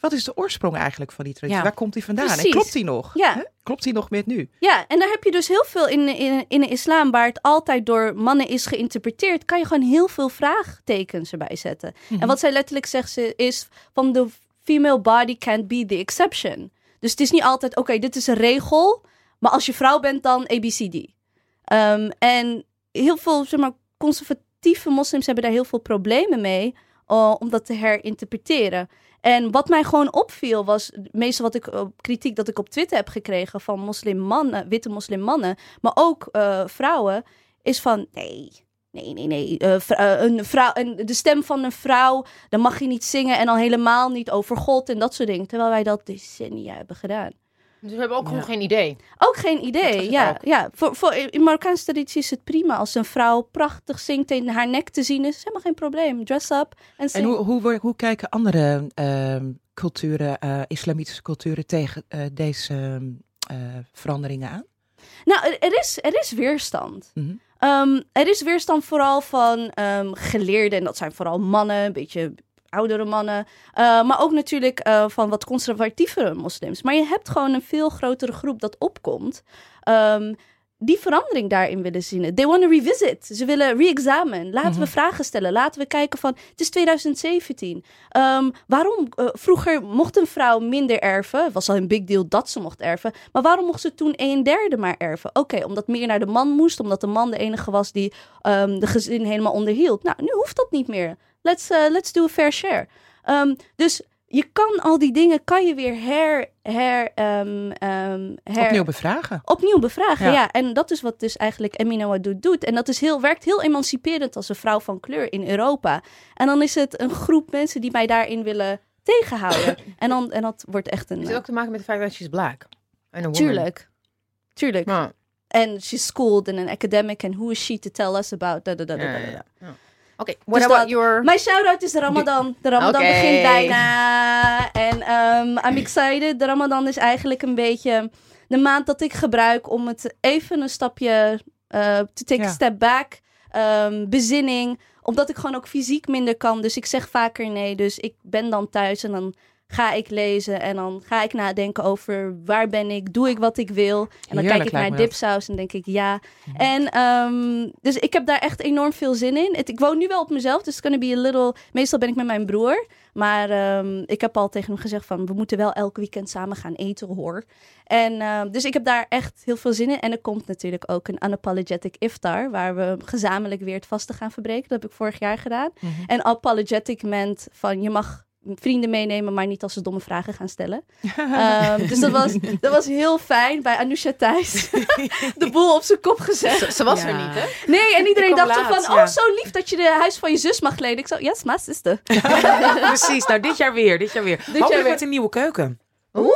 wat is de oorsprong eigenlijk van die traditie? Ja. Waar komt die vandaan? En klopt die nog? Ja. Hè? Klopt die nog met nu? Ja, en daar heb je dus heel veel in, in, in de islam, waar het altijd door mannen is geïnterpreteerd, kan je gewoon heel veel vraagtekens erbij zetten. En wat zij letterlijk zegt ze, is van de female body can't be the exception. Dus het is niet altijd, oké, dit is een regel, maar als je vrouw bent dan ABCD. Ehm, en heel veel, zeg maar, conservatieve moslims hebben daar heel veel problemen mee uh, om dat te herinterpreteren. En wat mij gewoon opviel was, meestal wat ik uh, kritiek dat ik op Twitter heb gekregen van moslimmannen, witte moslimmannen, maar ook uh, vrouwen, is van nee. Nee, nee, nee. Een vrouw, de stem van een vrouw, dan mag je niet zingen en al helemaal niet over God en dat soort dingen. Terwijl wij dat decennia hebben gedaan. Dus we hebben ook ja. gewoon geen idee. Ook geen idee, ja. ook. ja. Voor, voor, in Marokkaanse traditie is het prima als een vrouw prachtig zingt en haar nek te zien is. helemaal geen probleem. Dress up en zing. En hoe, hoe, hoe kijken andere uh, culturen, uh, islamitische culturen, tegen uh, deze uh, veranderingen aan? Nou, er, er, is, er is weerstand. Mm -hmm. um, er is weerstand vooral van um, geleerden. En dat zijn vooral mannen, een beetje oudere mannen. Uh, maar ook natuurlijk uh, van wat conservatievere moslims. Maar je hebt gewoon een veel grotere groep dat opkomt. Um, die verandering daarin willen zien. They want to revisit. Ze willen re-examen. Laten mm -hmm. we vragen stellen. Laten we kijken van... Het is 2017. Um, waarom? Uh, vroeger mocht een vrouw minder erven. Het was al een big deal dat ze mocht erven. Maar waarom mocht ze toen een derde maar erven? Oké, okay, omdat meer naar de man moest. Omdat de man de enige was die um, de gezin helemaal onderhield. Nou, nu hoeft dat niet meer. Let's, uh, let's do a fair share. Um, dus je kan al die dingen, kan je weer her, her, um, um, her opnieuw bevragen. Opnieuw bevragen, ja. ja. En dat is wat dus eigenlijk Emina Wadoud doet. En dat is heel, werkt heel emanciperend als een vrouw van kleur in Europa. En dan is het een groep mensen die mij daarin willen tegenhouden. <laughs> en, dan, en dat wordt echt een... Het heeft ook te maken met het feit dat she's black. En een Tuurlijk. Tuurlijk. Ja. En she's schooled and an academic. And who is she to tell us about... Da, da, da, da, ja, da, okay, what Dus about dat- your... Mijn shout-out is Ramadan. De Ramadan begint bijna. En ehm I'm excited. De Ramadan is eigenlijk een beetje de maand dat ik gebruik om het even een stapje eh te take Ja. a step back. Ehm, bezinning. Omdat ik gewoon ook fysiek minder kan. Dus ik zeg vaker nee. Dus ik ben dan thuis en dan ga ik lezen. En dan ga ik nadenken over waar ben ik. Doe ik wat ik wil. En dan Heerlijk kijk ik naar dipsaus en denk ik ja. En ehm, dus ik heb daar echt enorm veel zin in. Het, ik woon nu wel op mezelf, dus it's gonna be a little... Meestal ben ik met mijn broer. Maar ehm, ik heb al tegen hem gezegd van... we moeten wel elk weekend samen gaan eten, hoor. En ehm, dus ik heb daar echt heel veel zin in. En er komt natuurlijk ook een unapologetic iftar... waar we gezamenlijk weer het vasten gaan verbreken. Dat heb ik vorig jaar gedaan. Mhm. En apologetic meant van... je mag vrienden meenemen, maar niet als ze domme vragen gaan stellen. Ehm, dus dat was, dat was heel fijn bij Anousha thuis. <laughs> de boel op zijn kop gezet. Ze, ze was Ja. er niet, hè? Nee, en iedereen dacht zo laat, van, ja. oh, zo lief dat je de huis van je zus mag lenen. Ik zo, yes, my sister. <laughs> Precies, nou dit jaar weer, dit jaar weer. jaar Hopelijk weer. met een nieuwe keuken. Oeh.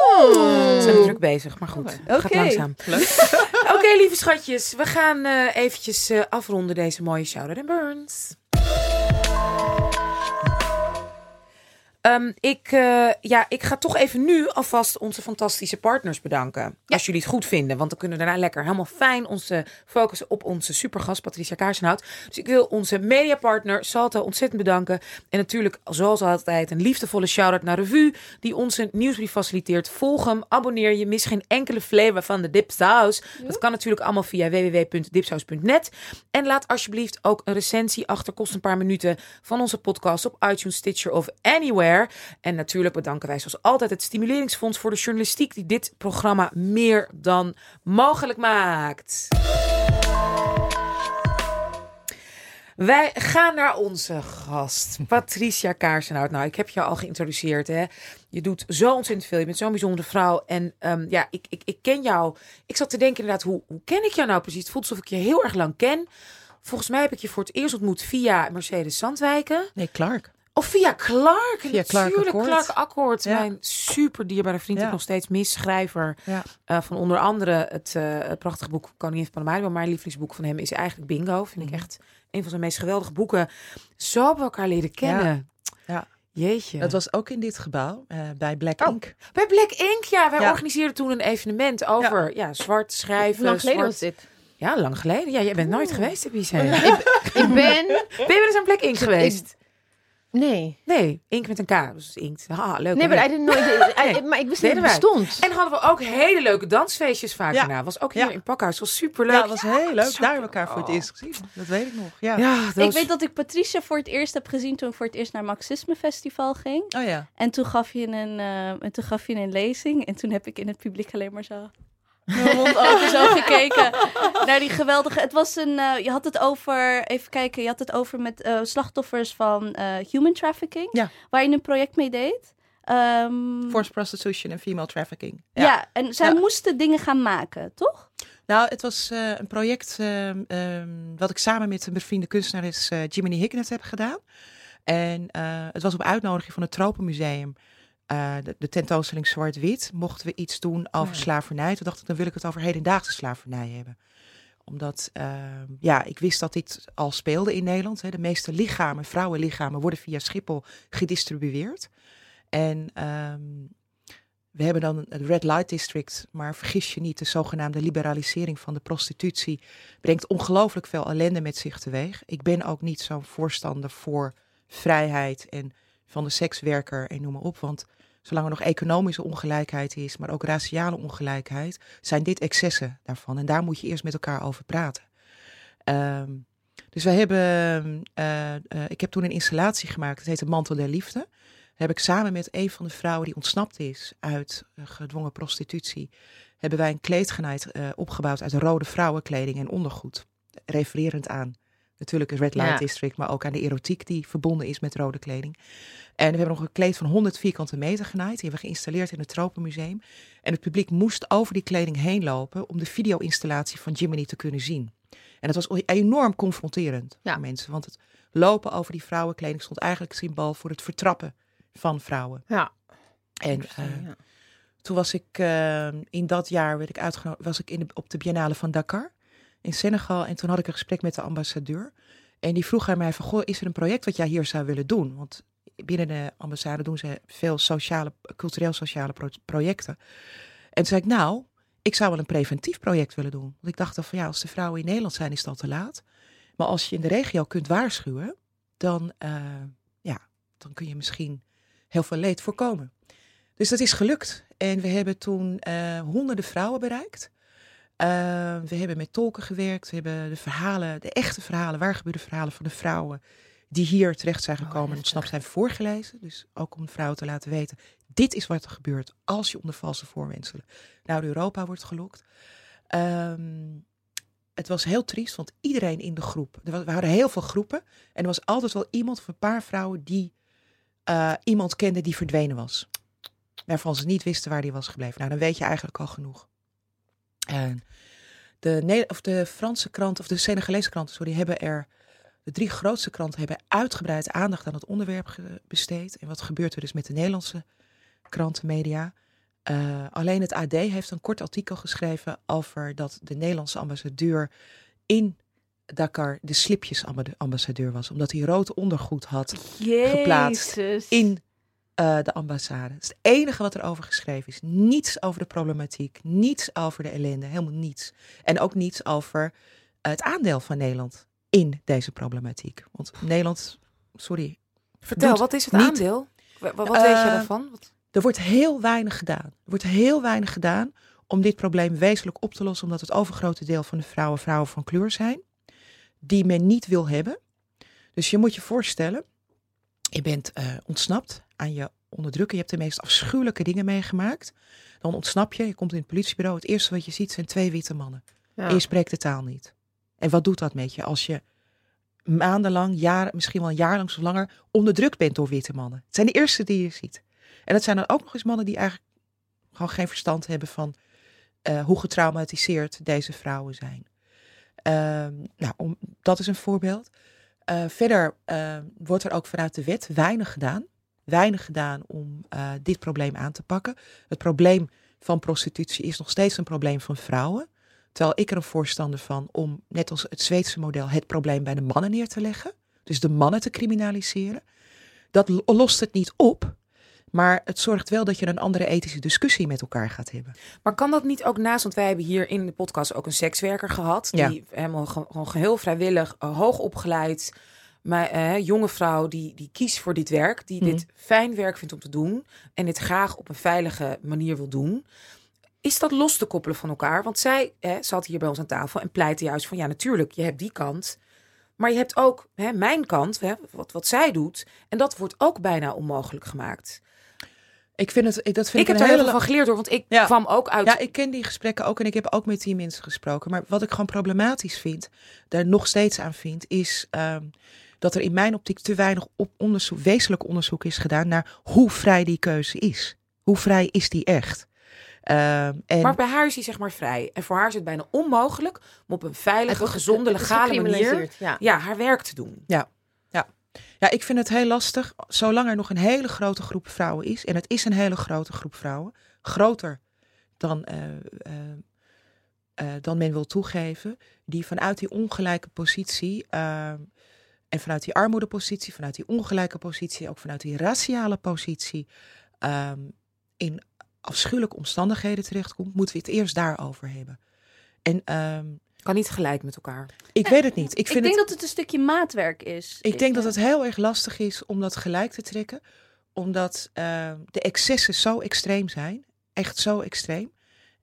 We zijn druk bezig, maar goed. Het gaat Oké. langzaam. <laughs> Oké, lieve schatjes. We gaan eh, eventjes eh, afronden deze mooie Shout and Burns. Ehm, ik, eh, ja, ik ga toch even nu alvast onze fantastische partners bedanken. Als jullie het goed vinden. Want dan kunnen we daarna lekker helemaal fijn ons eh, focussen op onze supergast Patricia Kaarsenhout. Dus ik wil onze mediapartner Salto ontzettend bedanken. En natuurlijk, zoals altijd, een liefdevolle shout-out naar Revue. Die onze nieuwsbrief faciliteert. Volg hem, abonneer je. Mis geen enkele flavor van de Dipsaus. Dat kan natuurlijk allemaal via www.dipsaus.net. En laat alsjeblieft ook een recensie achter. Kost een paar minuten van onze podcast op iTunes, Stitcher of anywhere. En natuurlijk bedanken wij zoals altijd het Stimuleringsfonds voor de journalistiek die dit programma meer dan mogelijk maakt. Wij gaan naar onze gast, Patricia Kaarsenhout. Nou, ik heb je al geïntroduceerd. Hè? Je doet zo ontzettend veel. Je bent zo'n bijzondere vrouw. En um, ja, ik, ik, ik ken jou. Ik zat te denken inderdaad, hoe, hoe ken ik jou nou precies? Het voelt alsof ik je heel erg lang ken. Volgens mij heb ik je voor het eerst ontmoet via Mercedes Zandwijken. Nee, Clark. Of via Clark. Via Clark Natuurlijk, Akkoord. Clark Akkoord. Ja. Mijn super dierbare vriend. Ja. Ik nog steeds misschrijver. Ja. eh, van onder andere het eh, prachtige boek Koningin van Paramaribo. Maar mijn lievelingsboek van hem is eigenlijk Bingo. Vind ik Mhm. echt een van zijn meest geweldige boeken. Zo hebben we elkaar leren kennen. Ja. Jeetje. Dat was ook in dit gebouw, eh, bij Black Oh. Ink. Bij Black Ink, ja. Wij Ja. organiseerden toen een evenement over ja. zwart schrijven. Hoe lang geleden zwart- was dit? Ja, lang geleden. Ja, jij bent nooit geweest, heb je gezegd. ik, ik ben... Ben je wel eens aan Black Ink geweest? Nee. Nee, Ink met een K. Dus inkt. Ah, leuk. Nee, maar, I didn't know, I- Nee. maar ik wist niet dat het bestond. En hadden we ook hele leuke dansfeestjes vaak Ja. daarna. Was ook hier Ja. in Pakhuis. Was super leuk. Ja, dat was heel leuk. Daar hebben we elkaar voor het Oh. eerst gezien. Dat weet ik nog. Ja. Ja, dat Ik was- weet dat ik Patricia voor het eerst heb gezien toen ik voor het eerst naar Marxisme Festival ging. Oh ja. En toen gaf je een, eh, en toen gaf je een lezing. En toen heb ik in het publiek alleen maar zo. Mijn mond open zo gekeken naar die geweldige. Het was een. eh, je had het over. Even kijken. Je had het over met eh, slachtoffers van eh, human trafficking. Ja. Waar je een project mee deed. Ehm, Forced prostitution en female trafficking. ja. en zij Ja. moesten dingen gaan maken, toch? Nou, het was een project ehm, ehm, wat ik samen met een bevriende kunstenares Jiminy Hicknet heb gedaan. En het was op uitnodiging van het Tropenmuseum. Eh, de, de tentoonstelling Zwart-Wit. Mochten we iets doen over Ja. slavernij. Toen dacht ik, dan wil ik het over hedendaagse slavernij hebben. Omdat, ehm, ja, ik wist dat dit al speelde in Nederland. Hè. De meeste lichamen, vrouwenlichamen, worden via Schiphol gedistribueerd. En ehm, we hebben dan het Red Light District, maar vergis je niet, de zogenaamde liberalisering van de prostitutie brengt ongelooflijk veel ellende met zich teweeg. Ik ben ook niet zo'n voorstander voor vrijheid en van de sekswerker en noem maar op, want zolang er nog economische ongelijkheid is, maar ook raciale ongelijkheid, zijn dit excessen daarvan. En daar moet je eerst met elkaar over praten. Ehm, dus wij hebben, eh, eh, ik heb toen een installatie gemaakt, het heet de Mantel der Liefde heb ik samen met een van de vrouwen die ontsnapt is uit eh, gedwongen prostitutie, hebben wij een kleedgenaaid opgebouwd uit rode vrouwenkleding en ondergoed. Refererend aan natuurlijk het Red Light Ja. District, maar ook aan de erotiek die verbonden is met rode kleding. En we hebben nog een kleed van 100 vierkante meter genaaid. Die hebben we geïnstalleerd in het Tropenmuseum. En het publiek moest over die kleding heen lopen om de video-installatie van Jiminy te kunnen zien. En dat was enorm confronterend Ja. voor mensen. Want het lopen over die vrouwenkleding stond eigenlijk symbool voor het vertrappen van vrouwen. Ja. En eh, ja. toen was ik eh, in dat jaar werd ik uitgenodigd, was ik in de, op de Biennale van Dakar in Senegal. En toen had ik een gesprek met de ambassadeur. En die vroeg aan mij van, goh, is er een project wat jij hier zou willen doen? Want binnen de ambassade doen ze veel sociale, cultureel-sociale pro- projecten. En toen zei ik, nou, ik zou wel een preventief project willen doen. Want ik dacht dan van, ja, als de vrouwen in Nederland zijn, is al te laat. Maar als je in de regio kunt waarschuwen, dan, eh, ja, dan kun je misschien heel veel leed voorkomen. Dus dat is gelukt. En we hebben toen eh, honderden vrouwen bereikt. Eh, we hebben met tolken gewerkt. We hebben de verhalen, de echte verhalen, waar gebeurde verhalen van de vrouwen die hier terecht zijn gekomen en ontsnapt zijn voorgelezen. Dus ook om de vrouwen te laten weten, dit is wat er gebeurt als je onder valse voorwendselen naar Europa wordt gelokt. Ehm, het was heel triest, want iedereen in de groep, er waren heel veel groepen en er was altijd wel iemand of een paar vrouwen die eh, iemand kende die verdwenen was. Waarvan ze niet wisten waar die was gebleven. Nou, dan weet je eigenlijk al genoeg. En de, of de Franse krant, of de Senegalese kranten, sorry, hebben er. De drie grootste kranten hebben uitgebreid aandacht aan het onderwerp besteed. En wat gebeurt er dus met de Nederlandse krantenmedia? Eh, alleen het AD heeft een kort artikel geschreven over dat de Nederlandse ambassadeur in Dakar de slipjesambassadeur was. Omdat hij rood ondergoed had Geplaatst in eh, de ambassade. Dat is het enige wat er over geschreven is. Niets over de problematiek, niets over de ellende, helemaal niets. En ook niets over het aandeel van Nederland in deze problematiek. Want Nederland, sorry, Vertel, wat is het niet- aandeel? Wa- wa- Wat, weet je Eh, daarvan? Wat- er wordt heel weinig gedaan. Er wordt heel weinig gedaan om dit probleem wezenlijk op te lossen, omdat het overgrote deel van de vrouwen vrouwen van kleur zijn, die men niet wil hebben. Dus je moet je voorstellen, je bent eh, ontsnapt aan je onderdrukken, je hebt de meest afschuwelijke dingen meegemaakt. Dan ontsnap je, je komt in het politiebureau, het eerste wat je ziet zijn twee witte mannen. Ja. En je spreekt de taal niet. En wat doet dat met je als je maandenlang, jaren, misschien wel een jaar lang of langer onderdrukt bent door witte mannen. Het zijn de eerste die je ziet. En dat zijn dan ook nog eens mannen die eigenlijk gewoon geen verstand hebben van uh, hoe getraumatiseerd deze vrouwen zijn. Ehm, nou, om, dat is een voorbeeld. Uh, verder uh, wordt er ook vanuit de wet weinig gedaan. Weinig gedaan om dit probleem aan te pakken. Het probleem van prostitutie is nog steeds een probleem van vrouwen. Terwijl ik er een voorstander van om, net als het Zweedse model, het probleem bij de mannen neer te leggen. Dus de mannen te criminaliseren. Dat lost het niet op, maar het zorgt wel dat je een andere ethische discussie met elkaar gaat hebben. Maar kan dat niet ook naast, want wij hebben hier in de podcast ook een sekswerker gehad. Die ja. helemaal gewoon geheel vrijwillig, uh, hoog opgeleid, maar uh, jonge vrouw die, die kiest voor dit werk. Die dit mhm. fijn werk vindt om te doen. En dit graag op een veilige manier wil doen. Is dat los te koppelen van elkaar? Want zij hè, zat hier bij ons aan tafel en pleitte juist van ja, natuurlijk, je hebt die kant. Maar je hebt ook hè, mijn kant, hè, wat, wat zij doet. En dat wordt ook bijna onmogelijk gemaakt. Ik vind het, dat vind ik, ik heb er heel van geleerd door, want ik kwam ook uit. Ja, ik ken die gesprekken ook en ik heb ook met die mensen gesproken. Maar wat ik gewoon problematisch vind, daar nog steeds aan vind, is ehm, dat er in mijn optiek te weinig op onderzoek, wezenlijk onderzoek is gedaan naar hoe vrij die keuze is. Hoe vrij is die echt? Uh, en... Maar bij haar is hij zeg maar vrij. En voor haar is het bijna onmogelijk om op een veilige, gezonde, legale manier ja. ja. haar werk te doen. Ja. Ja. ik vind het heel lastig. Zolang er nog een hele grote groep vrouwen is. En het is een hele grote groep vrouwen. Groter dan, uh, uh, dan men wil toegeven. Die vanuit die ongelijke positie. Ehm, en vanuit die armoedepositie, vanuit die ongelijke positie, ook vanuit die raciale positie, ehm, in afschuwelijke omstandigheden terechtkomt, moeten we het eerst daarover hebben. En um, kan niet gelijk met elkaar. Ik weet het niet. Ik, vind denk dat het een stukje maatwerk is. Ik denk dat het heel erg lastig is om dat gelijk te trekken, omdat uh, de excessen zo extreem zijn, echt zo extreem.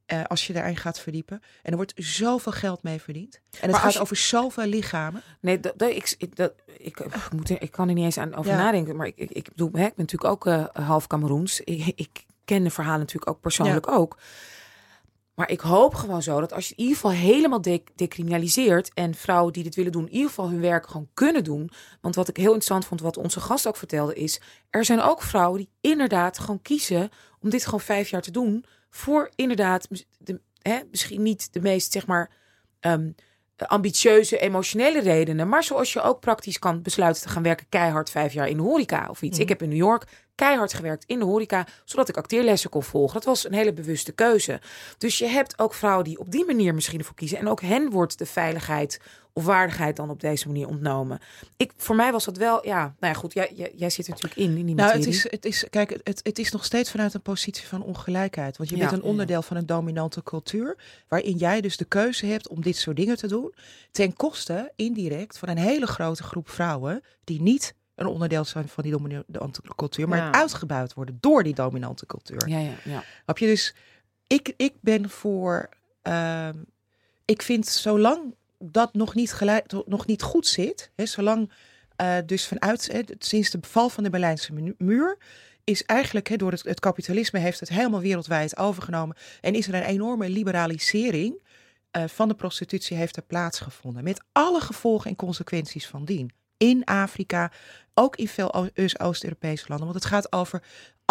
Uh, als je daarin gaat verdiepen. En er wordt zoveel geld mee verdiend. En het gaat over zoveel lichamen. Nee, dat, dat, ik, ik, dat, ik, ik, moet, ik kan er niet eens aan over nadenken. Maar ik, ik, ik bedoel, hè, ik ben natuurlijk ook uh, half Cameroens. Ik, ik ken de verhalen natuurlijk ook persoonlijk ook. Maar ik hoop gewoon zo dat als je in ieder geval helemaal de decriminaliseert en vrouwen die dit willen doen, in ieder geval hun werk gewoon kunnen doen. Want wat ik heel interessant vond, wat onze gast ook vertelde, is er zijn ook vrouwen die inderdaad gewoon kiezen om dit gewoon vijf jaar te doen. Voor inderdaad, de, hè, misschien niet de meest, zeg maar, ehm, ambitieuze, emotionele redenen. Maar zoals je ook praktisch kan besluiten te gaan werken keihard vijf jaar in de horeca of iets. Mhm. Ik heb in New York keihard gewerkt in de horeca, zodat ik acteerlessen kon volgen. Dat was een hele bewuste keuze. Dus je hebt ook vrouwen die op die manier misschien ervoor kiezen. En ook hen wordt de veiligheid of waardigheid dan op deze manier ontnomen. Ik, voor mij was dat wel, ja, nou ja, goed, jij, jij, jij zit er natuurlijk in, in die nou, Het is, het is, kijk, het, het is nog steeds vanuit een positie van ongelijkheid. Want je bent een onderdeel van een dominante cultuur, waarin jij dus de keuze hebt om dit soort dingen te doen, ten koste, indirect, van een hele grote groep vrouwen die niet een onderdeel zijn van die dominante cultuur, maar uitgebuit worden door die dominante cultuur. Ja, ja, ja. Heb je dus, ik, ik ben voor, uh, ik vind zolang dat nog niet, nog niet goed zit, hè, zolang uh, dus vanuit, hè, sinds de beval van de Berlijnse muur, is eigenlijk hè, door het, het kapitalisme heeft het helemaal wereldwijd overgenomen en is er een enorme liberalisering uh, van de prostitutie heeft er plaatsgevonden. Met alle gevolgen en consequenties van dien. In Afrika, ook in veel Oost-Europese landen. Want het gaat over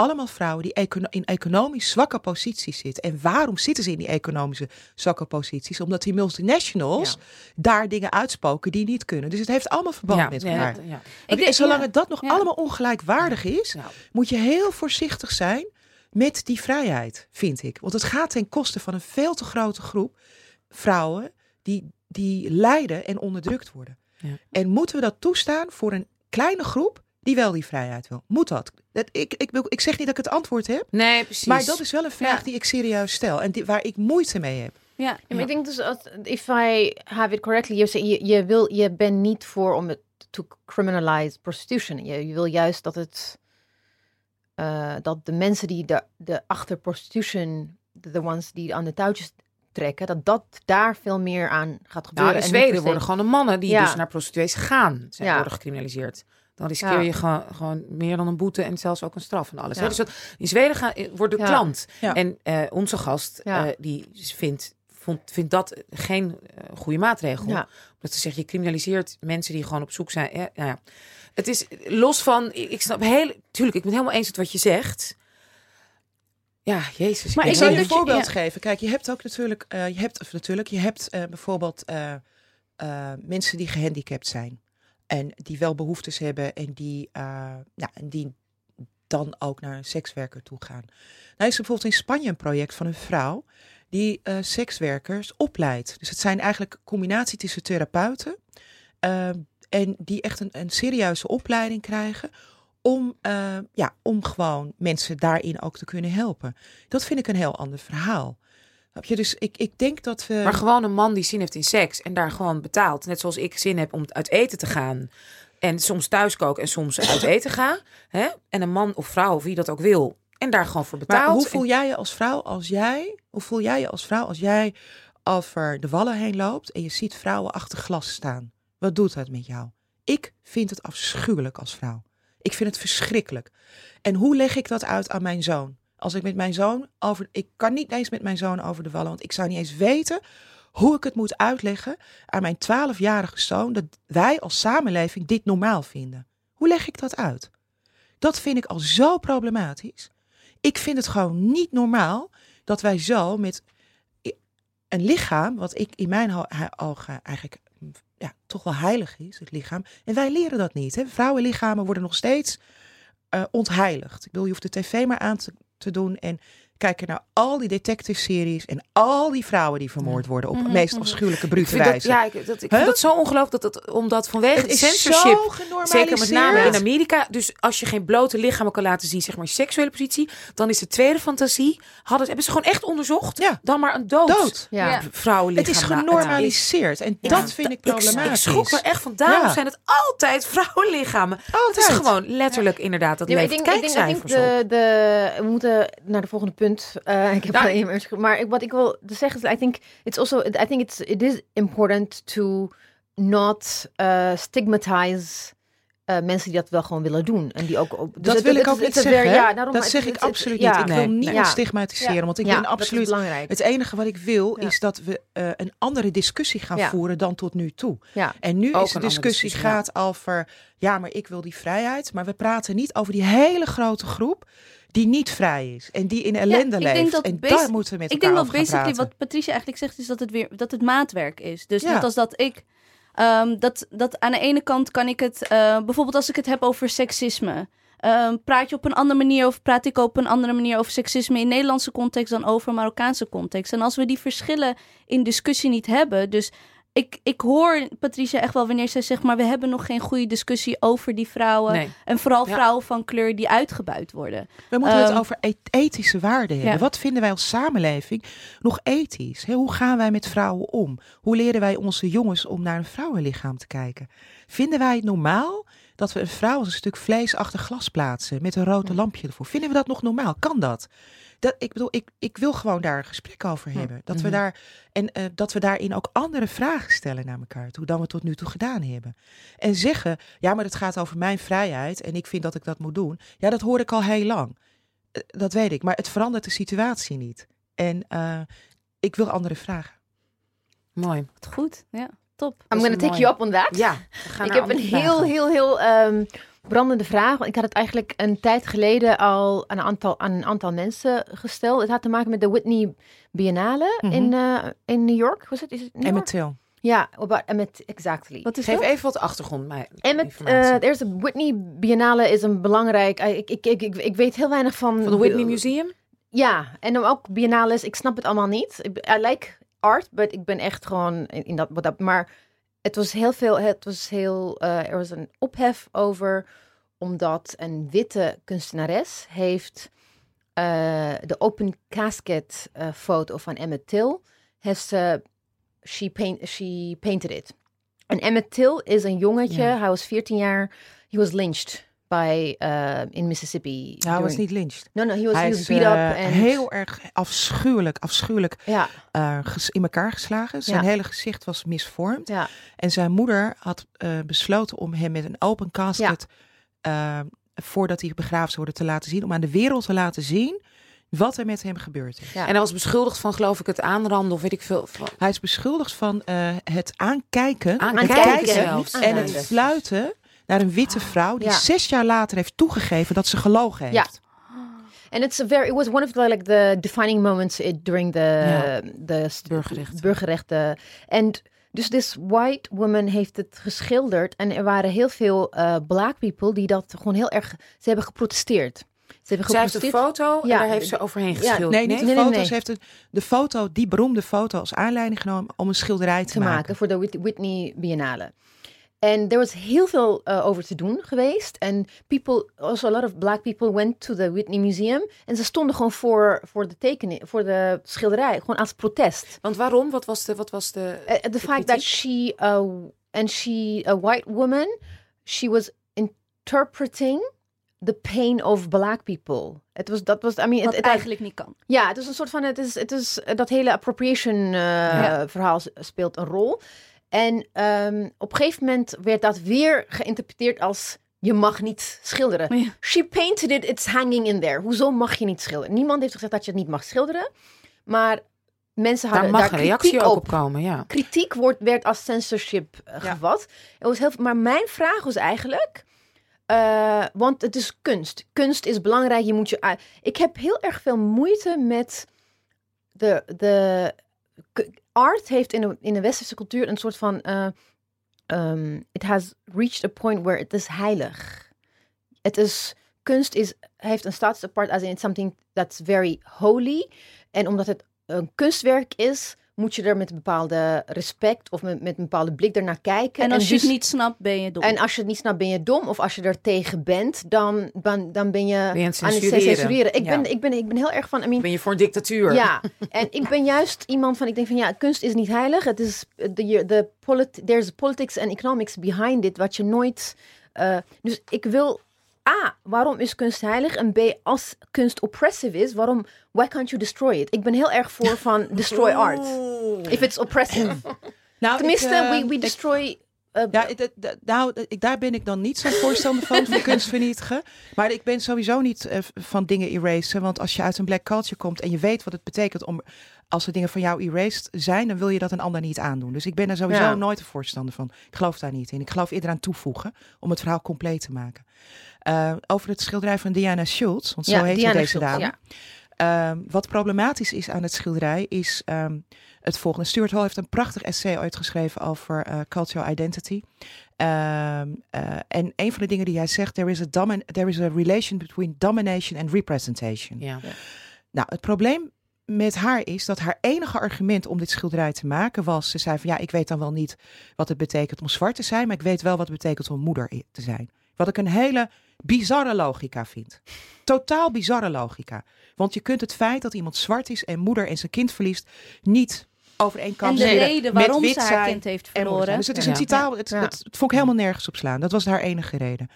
allemaal vrouwen die in economisch zwakke posities zitten. En waarom zitten ze in die economische zwakke posities? Omdat die multinationals daar dingen uitspoken die niet kunnen. Dus het heeft allemaal verband met elkaar. Ja, en zolang het dat nog allemaal ongelijkwaardig is, moet je heel voorzichtig zijn met die vrijheid, vind ik. Want het gaat ten koste van een veel te grote groep vrouwen die, die lijden en onderdrukt worden. En moeten we dat toestaan voor een kleine groep die wel die vrijheid wil. Moet dat? dat ik, ik, ik zeg niet dat ik het antwoord heb. Nee, precies. Maar dat is wel een vraag die ik serieus stel en die, waar ik moeite mee heb. Ja, ja maar ik denk dus, als, if I have it correctly, je, je, je, wil, je bent niet voor om het to criminalize prostitution. Je, je wil juist dat het, uh, dat de mensen die de, de achter prostitution, de ones die aan de touwtjes trekken, dat dat daar veel meer aan gaat gebeuren. Nou, in Zweden worden gewoon de mannen die dus naar prostituees gaan, zijn ja. worden gecriminaliseerd. Dan riskeer je gewoon, gewoon meer dan een boete en zelfs ook een straf en alles. Dus dat, in Zweden gaan, wordt de klant. En uh, onze gast, uh, die vindt vond, vind dat geen eh, goede maatregel. Ja. Dat ze zeggen, je criminaliseert mensen die gewoon op zoek zijn. Ja, nou ja. Het is los van, ik snap heel, tuurlijk, ik ben het helemaal eens met wat je zegt. Ja, jezus. Maar Ik zal je een je- voorbeeld geven. Kijk, je hebt ook natuurlijk, eh, je hebt, of natuurlijk, je hebt eh, bijvoorbeeld eh, eh, mensen die gehandicapt zijn. En die wel behoeftes hebben en die, ja, en die dan ook naar een sekswerker toe gaan. Nou is er bijvoorbeeld in Spanje een project van een vrouw die eh, sekswerkers opleidt. Dus het zijn eigenlijk een combinatie tussen therapeuten eh, en die echt een, een serieuze opleiding krijgen om, ja, om gewoon mensen daarin ook te kunnen helpen. Dat vind ik een heel ander verhaal. Snap je? Dus ik, ik denk dat we. Maar gewoon een man die zin heeft in seks en daar gewoon betaalt. Net zoals ik zin heb om uit eten te gaan. En soms thuis en soms uit eten ga. Hè? En een man of vrouw, of wie dat ook wil. En daar gewoon voor betaalt. Maar hoe voel jij je als vrouw als jij, hoe voel jij je als vrouw als jij over de wallen heen loopt en je ziet vrouwen achter glas staan? Wat doet dat met jou? Ik vind het afschuwelijk als vrouw. Ik vind het verschrikkelijk. En hoe leg ik dat uit aan mijn zoon? Als ik met mijn zoon over, ik kan niet eens met mijn zoon over de wallen, want ik zou niet eens weten hoe ik het moet uitleggen aan mijn twaalfjarige zoon dat wij als samenleving dit normaal vinden. Hoe leg ik dat uit? Dat vind ik al zo problematisch. Ik vind het gewoon niet normaal dat wij zo met een lichaam, wat ik in mijn ogen eigenlijk ja, toch wel heilig is, het lichaam. En wij leren dat niet. Hè? Vrouwenlichamen worden nog steeds eh, ontheiligd. Ik bedoel, je hoeft de tv maar aan te, te doen. En kijken naar al die detective-series en al die vrouwen die vermoord worden op Mhm, meest mhm. afschuwelijke, brute dat, wijze. ja, ik, dat, ik Huh? vind dat zo ongelooflijk dat het, omdat vanwege het censorship. Zeker met name in Amerika. Dus als je geen blote lichamen kan laten zien, zeg maar seksuele positie, dan is de tweede fantasie. Hadden, hebben ze gewoon echt onderzocht. Ja. Dan maar een dood, Dood. Ja. Vrouwenlichaam. Het is genormaliseerd en Ja, dat vind ik problematisch. ik schrok er echt van. Daarom Ja. zijn het altijd vrouwenlichamen. Het is Altijd. gewoon letterlijk inderdaad dat Ja, ik denk, ik denk, ik denk kijkcijfers op. de, de, we moeten naar de volgende punt. Eh, ik heb Ja. alleen maar. Maar ik, wat ik wil zeggen is, I think it's also, I think it's, it is important to not uh, stigmatize uh, mensen die dat wel gewoon willen doen. En die ook, op- dus dat het- wil het- ik ook niet zeggen. ja, daarom- dat het- zeg ik het- het- absoluut ja. niet. Ik wil Nee, ja. stigmatiseren. Want ik ja, ben dat is absoluut... belangrijk. Het enige wat ik wil Ja. is dat we eh, een andere discussie gaan Ja. voeren dan tot nu toe. Ja. En nu Ook is de discussie gaat over... Ja, maar ik wil die vrijheid. Maar we praten niet over die hele grote groep die niet vrij is. En die in ellende ik leeft. en daar moeten we met ik elkaar denk dat basically wat Patricia eigenlijk zegt is dat het weer dat het maatwerk is. Dus Ja. net als dat ik ehm, dat dat aan de ene kant kan ik het eh, bijvoorbeeld als ik het heb over seksisme. ehm, praat je op een andere manier of praat ik op een andere manier over seksisme in Nederlandse context dan over Marokkaanse context? En als we die verschillen in discussie niet hebben, dus ik, ik hoor Patricia echt wel wanneer zij zegt, maar we hebben nog geen goede discussie over die vrouwen. Nee. En vooral Ja. vrouwen van kleur die uitgebuit worden. We moeten het Ehm, over ethische waarden hebben. ja. Wat vinden wij als samenleving nog ethisch? Hoe gaan wij met vrouwen om? Hoe leren wij onze jongens om naar een vrouwenlichaam te kijken? Vinden wij het normaal dat we een vrouw als een stuk vlees achter glas plaatsen met een rood lampje ervoor? Vinden we dat nog normaal? Kan dat? Dat, ik bedoel, ik, ik wil gewoon daar een gesprek over hebben. Dat we Mhm. daar, en eh, dat we daarin ook andere vragen stellen naar elkaar toe dan we tot nu toe gedaan hebben. En zeggen, ja, maar het gaat over mijn vrijheid en ik vind dat ik dat moet doen. Ja, dat hoor ik al heel lang. Eh, Dat weet ik, maar het verandert de situatie niet. En eh, ik wil andere vragen. Mooi. Goed, ja, top. I'm gonna take mooi. you up on that. Ja, we gaan Ik naar heb een heel, heel, heel ehm, brandende vraag. Want ik had het eigenlijk een tijd geleden al aan een aantal, aan een aantal mensen gesteld. Het had te maken met de Whitney Biennale Mhm. in, eh, in New York. Was het? Is het New York? Til. Ja, about Emmet, exactly. Wat is Geef dat? even wat achtergrond. Maar Emmet, informatie. eh, er is de Whitney Biennale is een belangrijk... eh, Ik, ik, ik, ik, ik weet heel weinig van... van het Whitney Museum. Ja, en dan ook biennales. Ik snap het allemaal niet. Ik, I like art, but ik ben echt gewoon in, in dat, wat dat. Maar het was heel veel. Het was heel. eh, er was een ophef over, omdat een witte kunstenares heeft eh, de open casket eh, foto van Emmett Till. Heeft ze. She paint. She painted it. En Emmett Till is een jongetje. Hij was 14 jaar. He was lynched by uh, in Mississippi. Nou, hij was niet lynched. No, no, he was, hij he was is beat eh, up. Heel erg afschuwelijk, afschuwelijk Ja, eh, in elkaar geslagen. Zijn Ja. hele gezicht was misvormd. ja. En zijn moeder had eh, besloten om hem met een open casket, eh, voordat hij begraven zou worden, te laten zien. Om aan de wereld te laten zien, wat er met hem gebeurd is. Ja. En hij was beschuldigd van, geloof ik, het aanranden of weet ik veel. Van, Hij is beschuldigd van eh, het aankijken, Aankijken het kijken zelfs. en het fluiten naar een witte vrouw die Ja. zes jaar later heeft toegegeven dat ze gelogen heeft. Ja. And it's a very, it was one of the, like the defining moments during the, Ja. the Burgerrechten. burgerrechten. En dus this white woman heeft het geschilderd. En er waren heel veel eh, black people die dat gewoon heel erg, ze hebben geprotesteerd. Ze hebben zij heeft een geprotesteerd. foto Ja. en daar heeft ze overheen Ja, geschilderd. Nee, niet Nee, de nee, foto's. nee. Heeft een- de foto, die beroemde foto als aanleiding genomen om een schilderij te, te maken. voor de Whit- Whitney Biennale. En er was heel veel eh, over te doen geweest. En people, also a lot of black people went to the Whitney Museum. En ze stonden gewoon voor, voor de tekening, voor de schilderij, gewoon als protest. Want waarom? Wat was de... Wat was de Uh, the fact that she, uh, and she, a white woman, she was interpreting the pain of black people. Het was, dat was, I mean, Wat het, eigenlijk niet kan. ja, het is een soort van, het is, het is dat hele appropriation eh, Ja. verhaal speelt een rol. En ehm, op een gegeven moment werd dat weer geïnterpreteerd als je mag niet schilderen. Ja. She painted it, it's hanging in there. Hoezo mag je niet schilderen? Niemand heeft gezegd dat je het niet mag schilderen, maar mensen daar hadden mag daar een reactie op op komen, ja. kritiek wordt, werd als censorship eh, Ja. gevat. Het was heel, maar mijn vraag was eigenlijk, eh, want het is kunst. Kunst is belangrijk. Je moet je, ik heb heel erg veel moeite met de, de art heeft in de, in de westerse cultuur een soort van, ehm, it has reached a point where it is heilig. Het is kunst is heeft een status apart as in it's something that's very holy. En omdat het een kunstwerk is, moet je er met een bepaalde respect of met, met een bepaalde blik ernaar kijken. En als je dus- het niet snapt, ben je dom. en als je het niet snapt, ben je dom. Of als je er tegen bent, dan, dan, dan ben je, Ben je aan het aan het censureren. censureren. Ik, Ja. ben, ik, ben, ik ben heel erg van, I mean, Ben je voor een dictatuur? ja, <laughs> en ik ben juist iemand van, ik denk van ja, kunst is niet heilig. Het is, de, de polit, there's politics and economics behind it, wat je nooit, eh, dus ik wil, A, waarom is kunst heilig? En B, als kunst oppressive is, waarom, why can't you destroy it? Ik ben heel erg voor van <laughs> destroy art. If it's oppressive. <laughs> Nou, Tenminste, ik, eh, we, we ik- destroy... eh, Ja, nou, ik, daar ben ik dan niet zo'n voorstander van, van <laughs> kunst vernietigen. Maar ik ben sowieso niet eh, van dingen erasen. Want als je uit een black culture komt en je weet wat het betekent om... Als er dingen van jou erased zijn, dan wil je dat een ander niet aandoen. Dus ik ben er sowieso Ja. nooit een voorstander van. Ik geloof daar niet in. Ik geloof eerder aan toevoegen om het verhaal compleet te maken. Eh, over het schilderij van Diana Schultz, want zo ja, heet Diana deze Schultz, dame. ja. Ehm, wat problematisch is aan het schilderij is ehm, het volgende. Stuart Hall heeft een prachtig essay uitgeschreven over eh, cultural identity. Ehm, eh, en een van de dingen die hij zegt, there is, a domin- there is a relation between domination and representation. Ja. Nou, het probleem met haar is dat haar enige argument om dit schilderij te maken was, ze zei van ja, ik weet dan wel niet wat het betekent om zwart te zijn, maar ik weet wel wat het betekent om moeder te zijn. Wat ik een hele bizarre logica vind. Totaal bizarre logica. Want je kunt het feit dat iemand zwart is en moeder en zijn kind verliest niet over één kam en de reden waarom ze haar kind heeft verloren. Dus het is een citaal. Het, het vond ik helemaal nergens op slaan. Dat was haar enige reden.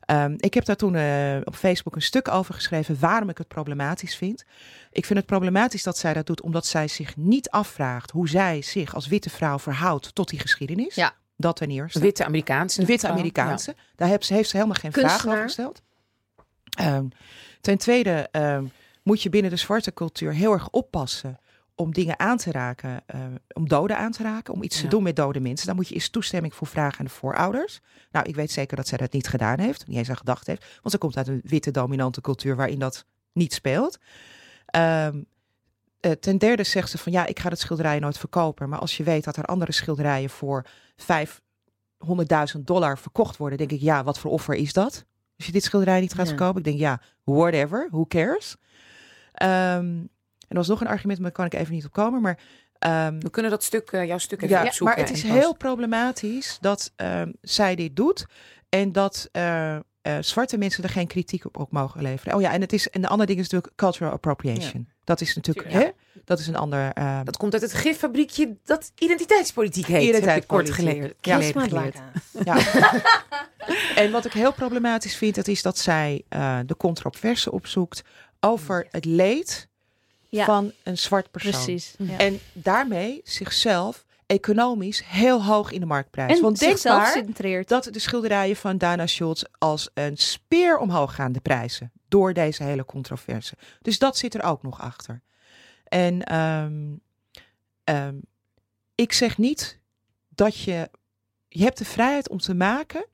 Ehm, ik heb daar toen eh, op Facebook een stuk over geschreven waarom ik het problematisch vind. Ik vind het problematisch dat zij dat doet omdat zij zich niet afvraagt hoe zij zich als witte vrouw verhoudt tot die geschiedenis. Ja. Dat ten eerste. Witte Amerikaanse. Witte. Amerikaanse. Daar heeft ze, heeft ze helemaal geen vragen over gesteld. Ehm, ten tweede ehm, moet je binnen de zwarte cultuur heel erg oppassen om dingen aan te raken, eh, om doden aan te raken, om iets te doen met dode mensen. Dan moet je eerst toestemming voor vragen aan de voorouders. Nou, ik weet zeker dat zij dat niet gedaan heeft, niet eens aan gedacht heeft, want ze komt uit een witte dominante cultuur waarin dat niet speelt. Ehm, eh, ten derde zegt ze van ja, ik ga het schilderij nooit verkopen. Maar als je weet dat er andere schilderijen voor 500.000 dollar verkocht worden, denk ik ja, wat voor offer is dat? Als je dit schilderij niet gaat Ja. verkopen, ik denk ja, whatever, who cares? Ehm, en er was nog een argument, maar daar kan ik even niet op komen. Maar ehm, We kunnen dat stuk, eh, jouw stuk even ja, opzoeken. maar het is heel problematisch dat ehm, zij dit doet en dat eh, eh, zwarte mensen er geen kritiek op, op mogen leveren. Oh ja, en, het is, en de andere ding is natuurlijk cultural appropriation. Dat is natuurlijk, Tuurlijk, hè? Dat is een ander. ehm, Dat komt uit het giffabriekje dat identiteitspolitiek heet. Heb ik kort Identiteitspolitiek. geleerd. Ja. Geleerd. Ja. <laughs> en wat ik heel problematisch vind, dat is dat zij eh, de controverse opzoekt over het leed Ja. van een zwart persoon. Precies. Ja. En daarmee zichzelf economisch heel hoog in de markt prijst. En Want denk maar centreert. dat de schilderijen van Dana Schultz als een speer omhoog gaan, de prijzen. door deze hele controverse. Dus dat zit er ook nog achter. En ehm, ehm, ik zeg niet dat je. Je hebt de vrijheid om te maken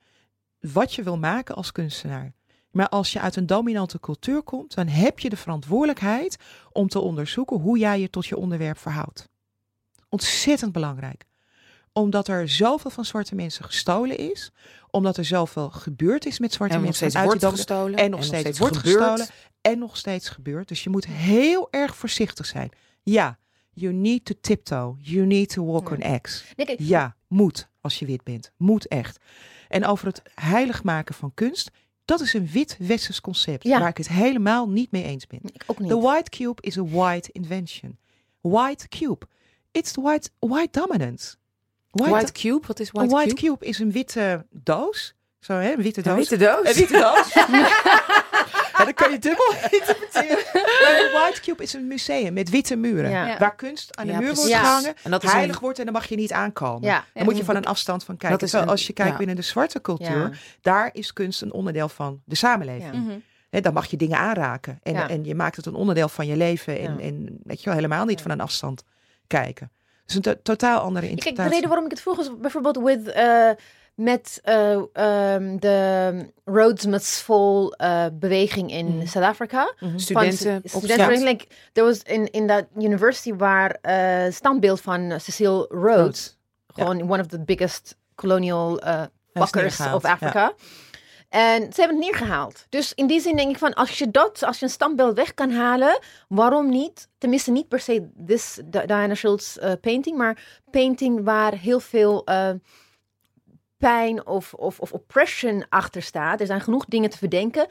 wat je wil maken als kunstenaar. Maar als je uit een dominante cultuur komt, dan heb je de verantwoordelijkheid om te onderzoeken hoe jij je tot je onderwerp verhoudt. Ontzettend belangrijk. Omdat er zoveel van zwarte mensen gestolen is. Omdat er zoveel gebeurd is met zwarte En nog mensen. steeds wordt domin- gestolen. en nog steeds, wordt gestolen. En nog steeds gebeurt. Dus je moet heel erg voorzichtig zijn. Ja, you need to tiptoe. You need to walk Ja. on eggs. Nee, Ja, moet als je wit bent. Moet echt. En over het heilig maken van kunst, dat is een wit-westers concept. Ja. Waar ik het helemaal niet mee eens ben. ik ook niet. The white cube is a white invention. White cube. It's the white, white dominance. White, Cube, wat is White, white Cube? cube? is een witte doos. Zo hè, een witte Een doos. witte doos. Een witte doos. <laughs> ja, dan kan je dubbel <laughs> interpreteren. Een white cube is een museum met witte muren. Ja. Waar kunst aan de Ja, muur wordt gehangen, En dat heilig een- wordt en dan mag je niet aankomen. Ja. Dan moet je van een afstand van kijken. Terwijl een- als je kijkt binnen de zwarte cultuur, daar is kunst een onderdeel van de samenleving. Mhm. Dan mag je dingen aanraken. En, en je maakt het een onderdeel van je leven. En, en weet je wel, helemaal niet van een afstand kijken. Dus een to- totaal andere Kijk, de interpretatie. reden waarom ik het vroeg is bijvoorbeeld with, eh, met eh, ehm, de Rhodes Must Fall eh, beweging in. Zuid-Afrika. Mhm. Studenten. Van op studenten straat. like, there was in, in that university waar standbeeld van Cecile Rhodes, gewoon one of the biggest colonial neergehaald, of Africa. En ze hebben het neergehaald. Dus in die zin denk ik van, als je dat, als je een standbeeld weg kan halen, waarom niet? Tenminste, niet per se this Di- Diana Schultz eh, painting, maar painting waar heel veel eh, pijn of, of, of oppression achter staat. Er zijn genoeg dingen te verdenken.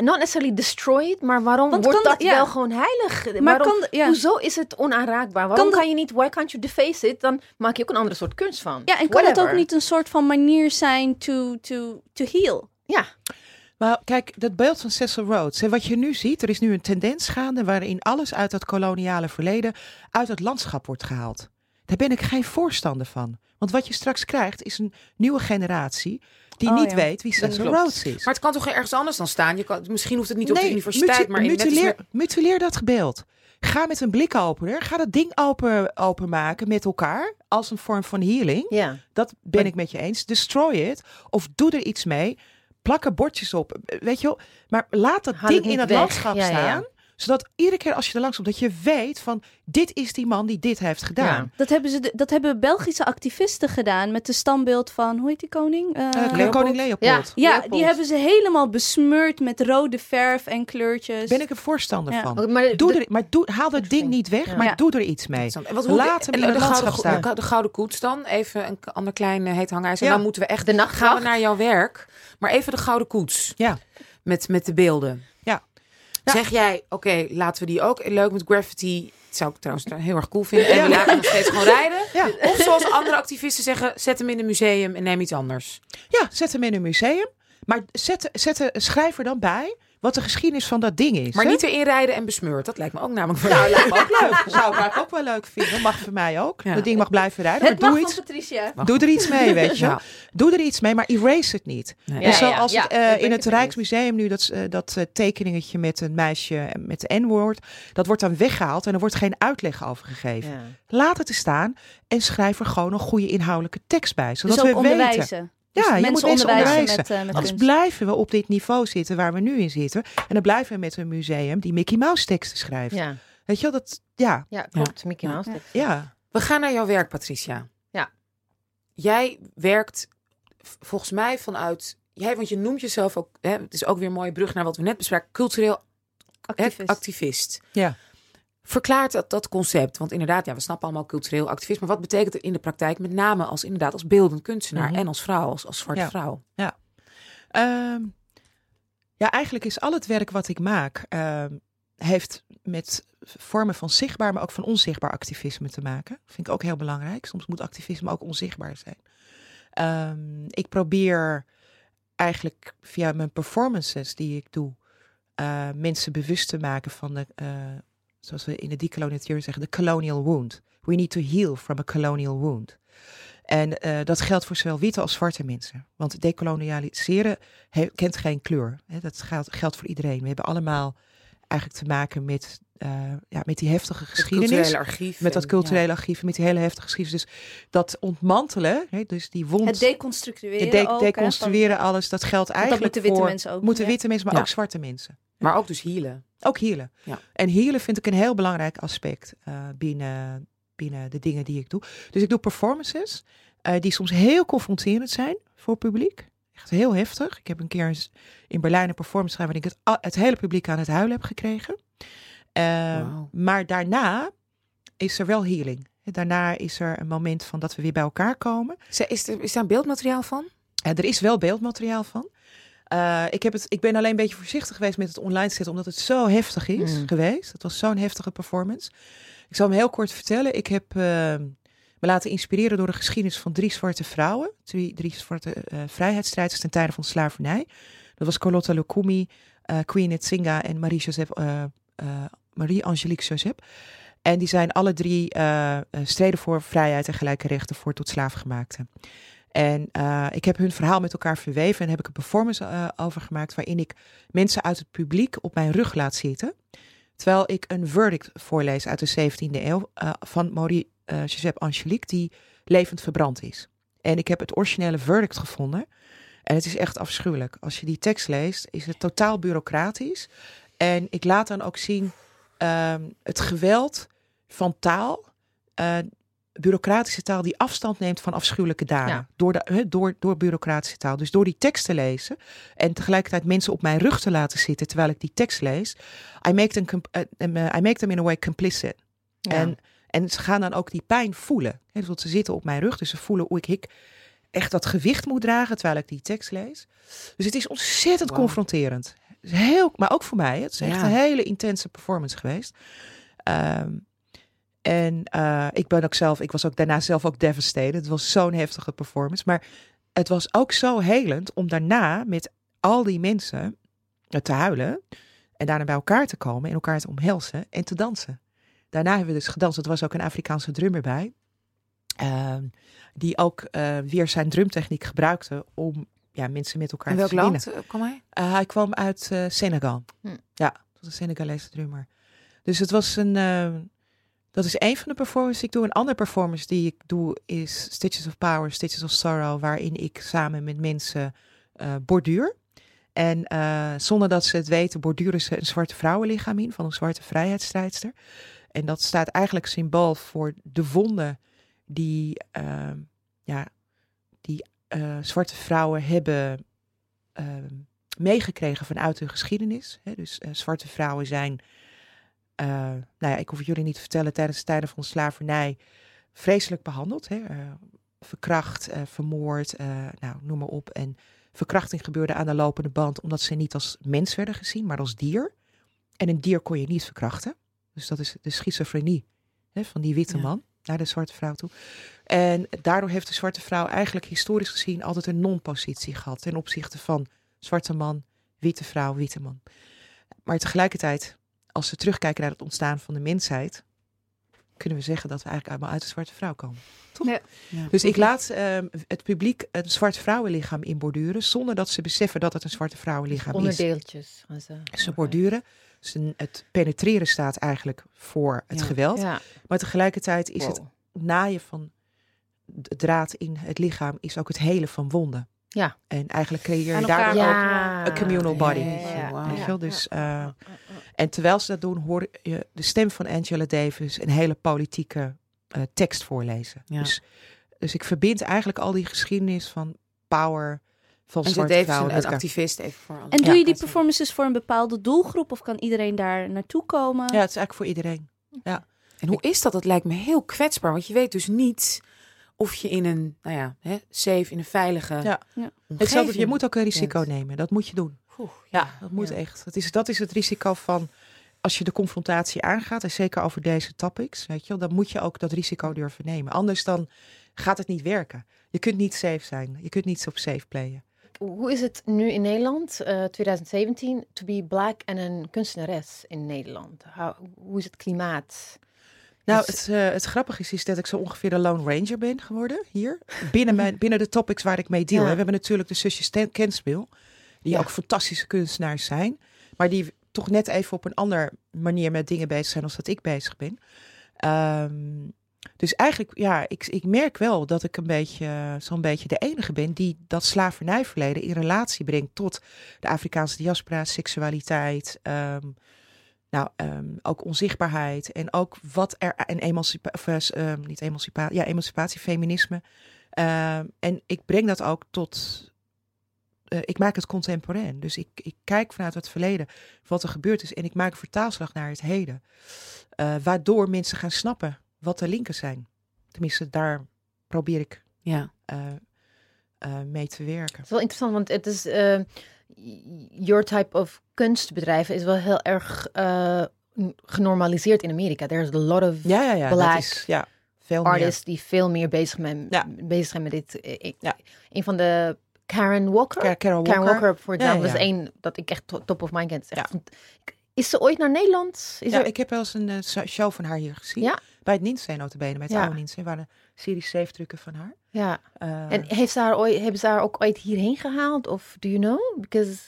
Not necessarily destroyed, maar waarom Want wordt dat ja. wel gewoon heilig? Maar waarom, kan, ja. Hoezo is het onaanraakbaar? Waarom kan je niet, why can't you deface it? Dan maak je ook een andere soort kunst van. ja, en kan het ook niet een soort van manier zijn to, to, to heal? Ja, Maar kijk, dat beeld van Cecil Rhodes. Hè, wat je nu ziet, er is nu een tendens gaande waarin alles uit dat koloniale verleden uit het landschap wordt gehaald. Daar ben ik geen voorstander van. Want wat je straks krijgt is een nieuwe generatie die Oh, niet ja. weet wie Cecil. Rhodes is. Maar het kan toch ergens anders dan staan? Je kan, misschien hoeft het niet op de universiteit, maar in net als mutileer, met- mutileer dat beeld. Ga met een blikopener, ga dat ding open, openmaken met elkaar als een vorm van healing. ja. Dat ben Maar- ik met je eens. Destroy it of doe er iets mee. Plak er bordjes op. Weet je wel. Maar laat dat Haal ding in het weg. landschap Ja, ja. Zodat iedere keer als je er langs komt, dat je weet van dit is die man die dit heeft gedaan. Dat hebben, ze, dat hebben Belgische activisten gedaan met de standbeeld van, hoe heet die koning? Eh, Eh, Leopold? Koning Leopold. Ja. die hebben ze helemaal besmeurd met rode verf en kleurtjes. Ben ik er voorstander Ja. van. Maar Doe de- er, maar doe, haal dat ding niet weg, Ja. maar Ja. doe er iets mee. Interessant. En wat, hoe, Laat hem en in de, landschap gouden, staan. de, de gouden koets dan? Even een ander klein uh, heet hangijzer. Ja. Dan moeten we echt... de Gaan nachtwacht. we naar jouw werk. Maar even de gouden koets. Ja. Met, met de beelden. Ja. Zeg jij, oké, laten we die ook leuk met graffiti. Dat zou ik trouwens heel erg cool vinden. En Ja. we laten hem nog steeds gewoon rijden. Ja. Of zoals andere activisten zeggen, zet hem in een museum en neem iets anders. ja, zet hem in een museum. Maar zet, zet, schrijf er dan bij wat de geschiedenis van dat ding is. Maar hè? niet erin rijden en besmeurd. Dat lijkt me ook namelijk wel Nou, lijkt me ook leuk. <laughs> Zou ik ook wel leuk vinden. Mag voor mij ook. Ja. Dat ding mag blijven rijden. Het maar doe van iets. Patricia. Doe er iets mee, <laughs> weet je. Ja. Doe er iets mee, maar erase het niet. Nee. Ja, en zoals ja, het, ja, eh, in het Rijksmuseum nu, dat, eh, dat eh, tekeningetje met een meisje met de N-woord, dat wordt dan weggehaald en er wordt geen uitleg over gegeven. Ja. Laat het er staan en schrijf er gewoon een goede inhoudelijke tekst bij, zodat Dus ook we weten. Ja, Dus je mensen moet mensen onderwijzen onderwijzen. met, eh, met Anders kunst. blijven we op dit niveau zitten waar we nu in zitten. En dan blijven we met een museum die Mickey Mouse teksten schrijft. Ja. Weet je wel, dat, ja, ja, klopt. Mickey. Mouse. Ja. tekst. ja. We gaan naar jouw werk, Patricia. Ja. Jij werkt volgens mij vanuit... Jij, want je noemt jezelf ook... Hè, het is ook weer een mooie brug naar wat we net bespraken. Cultureel hè, Activist. activist. Ja. Verklaart dat, dat concept. Want inderdaad, ja, we snappen allemaal cultureel activist. Maar wat betekent het in de praktijk? Met name als inderdaad als beeldend kunstenaar. Mhm. En als vrouw, als, als zwarte Ja. vrouw. Ehm, ja, eigenlijk is al het werk wat ik maak, ehm, heeft met vormen van zichtbaar, maar ook van onzichtbaar activisme te maken. Vind ik ook heel belangrijk. Soms moet activisme ook onzichtbaar zijn. Ehm, ik probeer eigenlijk via mijn performances die ik doe, eh, mensen bewust te maken van de, eh, zoals we in de decolonial zeggen, de colonial wound. We need to heal from a colonial wound. En eh, dat geldt voor zowel witte als zwarte mensen. Want decolonialiseren kent geen kleur. Dat geldt voor iedereen. We hebben allemaal eigenlijk te maken met, eh, ja, met die heftige geschiedenis. archief. Met dat culturele archief, met die hele heftige geschiedenis. Dus dat ontmantelen, hè, dus die wond, Het deconstrueren het de- ook, hè, deconstrueren, alles, dat geldt van- dat eigenlijk moeten witte voor mensen ook moeten witte mensen, maar Ja. ook zwarte mensen. Maar ook dus healen. Ook healen. Ja. En healen vind ik een heel belangrijk aspect eh, binnen, binnen de dingen die ik doe. Dus ik doe performances eh, die soms heel confronterend zijn voor het publiek. Echt heel heftig. Ik heb een keer in Berlijn een performance gedaan waarin ik het, het hele publiek aan het huilen heb gekregen. Eh, Wauw. Maar daarna is er wel healing. Daarna is er een moment van dat we weer bij elkaar komen. Is, er, is daar een beeldmateriaal van? Eh, er is wel beeldmateriaal van. Eh, ik, heb het, ik ben alleen een beetje voorzichtig geweest met het online zetten, omdat het zo heftig is Mm. geweest. Het was zo'n heftige performance. Ik zal hem heel kort vertellen. Ik heb eh, me laten inspireren door de geschiedenis van drie zwarte vrouwen. Drie, drie zwarte eh, vrijheidsstrijders ten tijde van slavernij. Dat was Carlotta Lucumi, eh, Queen Nzinga en Marie-Joseph, Marie-Angelique Joseph. En die zijn alle drie eh, eh, streden voor vrijheid en gelijke rechten voor tot slaafgemaakten. En eh, ik heb hun verhaal met elkaar verweven en heb ik een performance eh, over gemaakt waarin ik mensen uit het publiek op mijn rug laat zitten. Terwijl ik een verdict voorlees uit de 17e eeuw van Marie eh Joseph Angelique, die levend verbrand is. En ik heb het originele verdict gevonden. En het is echt afschuwelijk. Als je die tekst leest, is het totaal bureaucratisch. En ik laat dan ook zien ehm, het geweld van taal. eh, bureaucratische taal die afstand neemt van afschuwelijke daden. Ja. Door, de, door, door bureaucratische taal. Dus door die tekst te lezen en tegelijkertijd mensen op mijn rug te laten zitten terwijl ik die tekst lees. I make them, eh, eh, I make them in a way complicit. Ja. En, en ze gaan dan ook die pijn voelen. Hè, dus want ze zitten op mijn rug, dus ze voelen hoe ik, ik echt dat gewicht moet dragen terwijl ik die tekst lees. Dus het is ontzettend confronterend. Heel, maar ook voor mij. Het is echt Ja. een hele intense performance geweest. Ehm, en eh, ik ben ook zelf, ik was ook daarna zelf ook devastated. Het was zo'n heftige performance. Maar het was ook zo helend om daarna met al die mensen eh, te huilen. En daarna bij elkaar te komen en elkaar te omhelzen en te dansen. Daarna hebben we dus gedanst. Er was ook een Afrikaanse drummer bij. ehm, die ook eh, weer zijn drumtechniek gebruikte om ja, mensen met elkaar te welk land eh, kwam hij? Eh, hij kwam uit eh, Senegal. Hm. Ja, was een Senegalese drummer. Dus het was een. eh, dat is een van de performances die ik doe. Een andere performance die ik doe is Stitches of Power, Stitches of Sorrow, waarin ik samen met mensen borduur. En zonder dat ze het weten, borduren ze een zwarte vrouwenlichaam in van een zwarte vrijheidsstrijdster. En dat staat eigenlijk symbool voor de wonden die, eh, ja, die eh, zwarte vrouwen hebben eh, meegekregen vanuit hun geschiedenis. Hè. Dus eh, zwarte vrouwen zijn, eh, nou ja, ik hoef het jullie niet te vertellen, tijdens de tijden van de slavernij vreselijk behandeld. Hè. Verkracht, vermoord, nou, noem maar op. En verkrachting gebeurde aan de lopende band omdat ze niet als mens werden gezien, maar als dier. En een dier kon je niet verkrachten. Dus dat is de schizofrenie hè, van die witte Ja. man naar de zwarte vrouw toe. En daardoor heeft de zwarte vrouw eigenlijk historisch gezien altijd een non-positie gehad ten opzichte van zwarte man, witte vrouw, witte man. Maar tegelijkertijd, als we terugkijken naar het ontstaan van de mensheid, kunnen we zeggen dat we eigenlijk allemaal uit de zwarte vrouw komen. Toch? Ja. Ja. Dus ik laat ehm, het publiek een zwart vrouwenlichaam inborduren, zonder dat ze beseffen dat het een zwarte vrouwenlichaam is. Onderdeeltjes gaan ze. Ze borduren. Dus het penetreren staat eigenlijk voor het Ja. geweld. Ja. Maar tegelijkertijd is het naaien van de draad in het lichaam is ook het helen van wonden. Ja. En eigenlijk creëer je daardoor ook een communal body. Ja. Weet je? Dus, eh. En terwijl ze dat doen, hoor je de stem van Angela Davis een hele politieke eh, tekst voorlezen. Dus, dus ik verbind eigenlijk al die geschiedenis van power, van En zwarte heeft vrouwen. een activist even voor En doe Ja. je die performances voor een bepaalde doelgroep of kan iedereen daar naartoe komen? Ja, het is eigenlijk voor iedereen. En hoe is dat? Dat lijkt me heel kwetsbaar. Want je weet dus niet of je in een, nou ja, hè, safe, in een veilige Ja. Ja. omgeving Hetzelfde, je moet ook een risico bent. nemen. Dat moet je doen. Oeh, Ja, dat moet ja. echt. Dat is, dat is het risico van als je de confrontatie aangaat, en zeker over deze topics, weet je wel, dan moet je ook dat risico durven nemen. Anders dan gaat het niet werken. Je kunt niet safe zijn. Je kunt niet op safe playen. Hoe is het nu in Nederland, eh 2017, to be black en een kunstenares in Nederland? How- hoe is het klimaat? Nou, het, eh, het grappige is, is dat ik zo ongeveer de Lone Ranger ben geworden hier. Binnen, mijn, binnen de topics waar ik mee deal. Ja. hè. We hebben natuurlijk de zusjes Ten- Kenspil, die Ja. ook fantastische kunstenaars zijn. Maar die toch net even op een andere manier met dingen bezig zijn als dat ik bezig ben. Ehm, dus eigenlijk, ja, ik, ik merk wel dat ik een beetje, zo'n beetje de enige ben die dat slavernijverleden in relatie brengt tot de Afrikaanse diaspora, seksualiteit, ehm, nou, ehm, ook onzichtbaarheid en ook wat er en emancipatie, eh, ehm, niet emancipatie, ja, emancipatie, feminisme. En ik breng dat ook tot, eh, ik maak het contemporain. Dus ik, ik kijk vanuit het verleden wat er gebeurd is en ik maak een vertaalslag naar het heden. Eh, waardoor mensen gaan snappen wat de linken zijn. Tenminste, daar probeer ik Ja. eh, eh, mee te werken. Het is wel interessant, want het is... eh, your type of kunstbedrijven is wel heel erg eh, genormaliseerd in Amerika. There's a lot of Ja, ja, ja. dat Black is, ja veel meer. artists die veel meer bezig, met, Ja. bezig zijn met dit. Ik- Ja. Een van de Karen Walker. Karen Walker. Walker, voor Ja, is één dat ik echt to- top of mind ken. Is, echt Ja. fant- is ze ooit naar Nederland? Is ja, er... ik heb wel eens een show van haar hier gezien. Ja? Bij het Ninsee notabene, bij het Ja. oude waren serie 7 drukken van haar. ja. Eh, En heeft ze haar ooit, hebben ze haar ook ooit hierheen gehaald? Of do you know? Because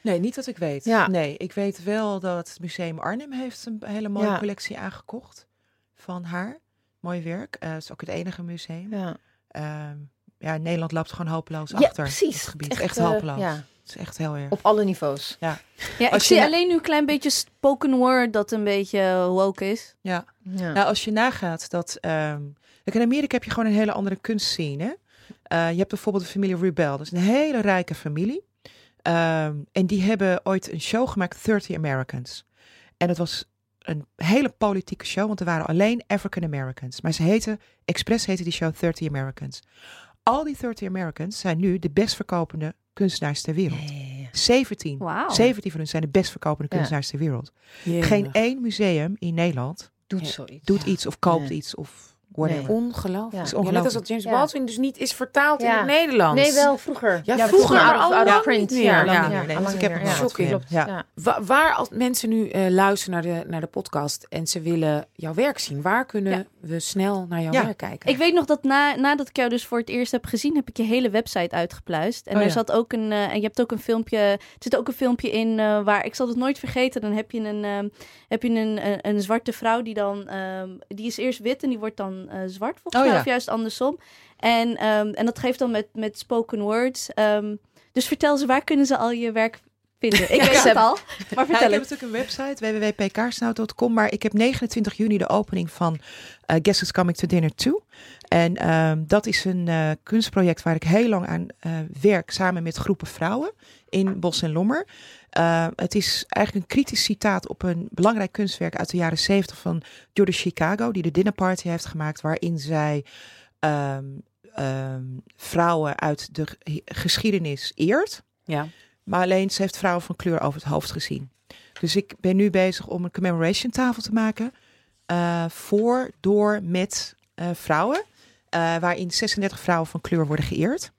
Nee, niet dat ik weet. Ja. Nee, ik weet wel dat het Museum Arnhem heeft een hele mooie Ja. collectie aangekocht van haar. Mooi werk. Eh, het is ook het enige museum. ja, Ehm, ja, Nederland loopt gewoon hopeloos ja achter. precies. Het gebied. Echt, Echt, eh, hopeloos. ja, Het is echt heel erg. op alle niveaus. Ja, ik Als je zie na- alleen nu een klein beetje spoken word dat een beetje woke is. Ja. Ja. Nou, als je nagaat dat... ehm kijk, in Amerika heb je gewoon een hele andere kunstscene. hè. Eh, je hebt bijvoorbeeld de familie Rubel. Dat is een hele rijke familie. Ehm, en die hebben ooit een show gemaakt, 30 Americans. En het was een hele politieke show, want er waren alleen African Americans. Maar ze heten, expres heette die show 30 Americans. Al die 30 Americans zijn nu de best verkopende kunstenaars ter wereld. Ja, ja, ja. 17. Wauw. 17 van hun zijn de best verkopende kunstenaars ter wereld. Geen één museum in Nederland Doet zoiets. doet Ja. iets of koopt iets of Nee. Ongelooflijk. Ja. Net als dat James Ja. Baldwin dus niet is vertaald in het Nederlands. Nee, wel vroeger. Ja, vroeger, maar al lang print. niet meer. Ja. Nee, ik heb wat Ja. Wa- waar als mensen nu eh, luisteren naar de, naar de podcast en ze willen jouw werk zien, waar kunnen Ja. we snel naar jouw Ja. werk kijken? Ik weet nog dat na, nadat ik jou dus voor het eerst heb gezien, heb ik je hele website uitgepluist. En Oh er ja. zat ook een, eh, en je hebt ook een filmpje, er zit ook een filmpje in eh, waar, ik zal het nooit vergeten, dan heb je een, ehm, heb je een, een, een zwarte vrouw die dan, ehm, die is eerst wit en die wordt dan eh, zwart volgens Oh mij, ja. of juist andersom. En, ehm, en dat geeft dan met, met spoken words. Ehm, dus vertel ze, waar kunnen ze al je werk vinden? Ik weet het al, maar Ja, ik vertel heb natuurlijk een website, www.pkaarsnout.com, maar ik heb 29 juni de opening van eh Guess Coming to Dinner 2. En ehm, dat is een eh, kunstproject waar ik heel lang aan eh, werk, samen met groepen vrouwen in Bos en Lommer. Eh, het is eigenlijk een kritisch citaat op een belangrijk kunstwerk uit de jaren 70 van Judith Chicago, die de Dinner Party heeft gemaakt, waarin zij ehm, ehm, vrouwen uit de ge- geschiedenis eert. Ja. Maar alleen ze heeft vrouwen van kleur over het hoofd gezien. Dus ik ben nu bezig om een commemoration tafel te maken. eh, voor, door, met eh, vrouwen. eh, waarin 36 vrouwen van kleur worden geëerd.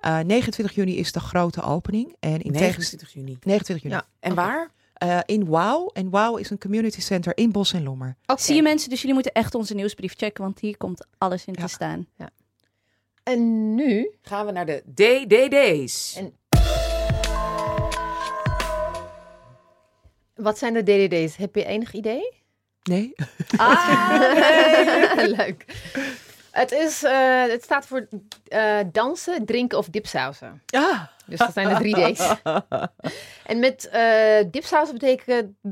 Eh 29 juni is de grote opening. En in tegenstelling 29 juni. 29 juni. Ja. En waar? Eh, in Wow. En Wow is een community center in Bos en Lommer. Oké. Zie je mensen, dus jullie moeten echt onze nieuwsbrief checken, want hier komt alles in Ja. te staan. En nu Gaan we naar de DDD's. En- Wat zijn de DDD's? Heb je enig idee? Nee? Ah, <laughs> leuk. Het, is, eh, het staat voor eh, dansen, drinken of dipsausen. Ah. Dus dat zijn de drie D's. <laughs> En met eh dipsausen betekent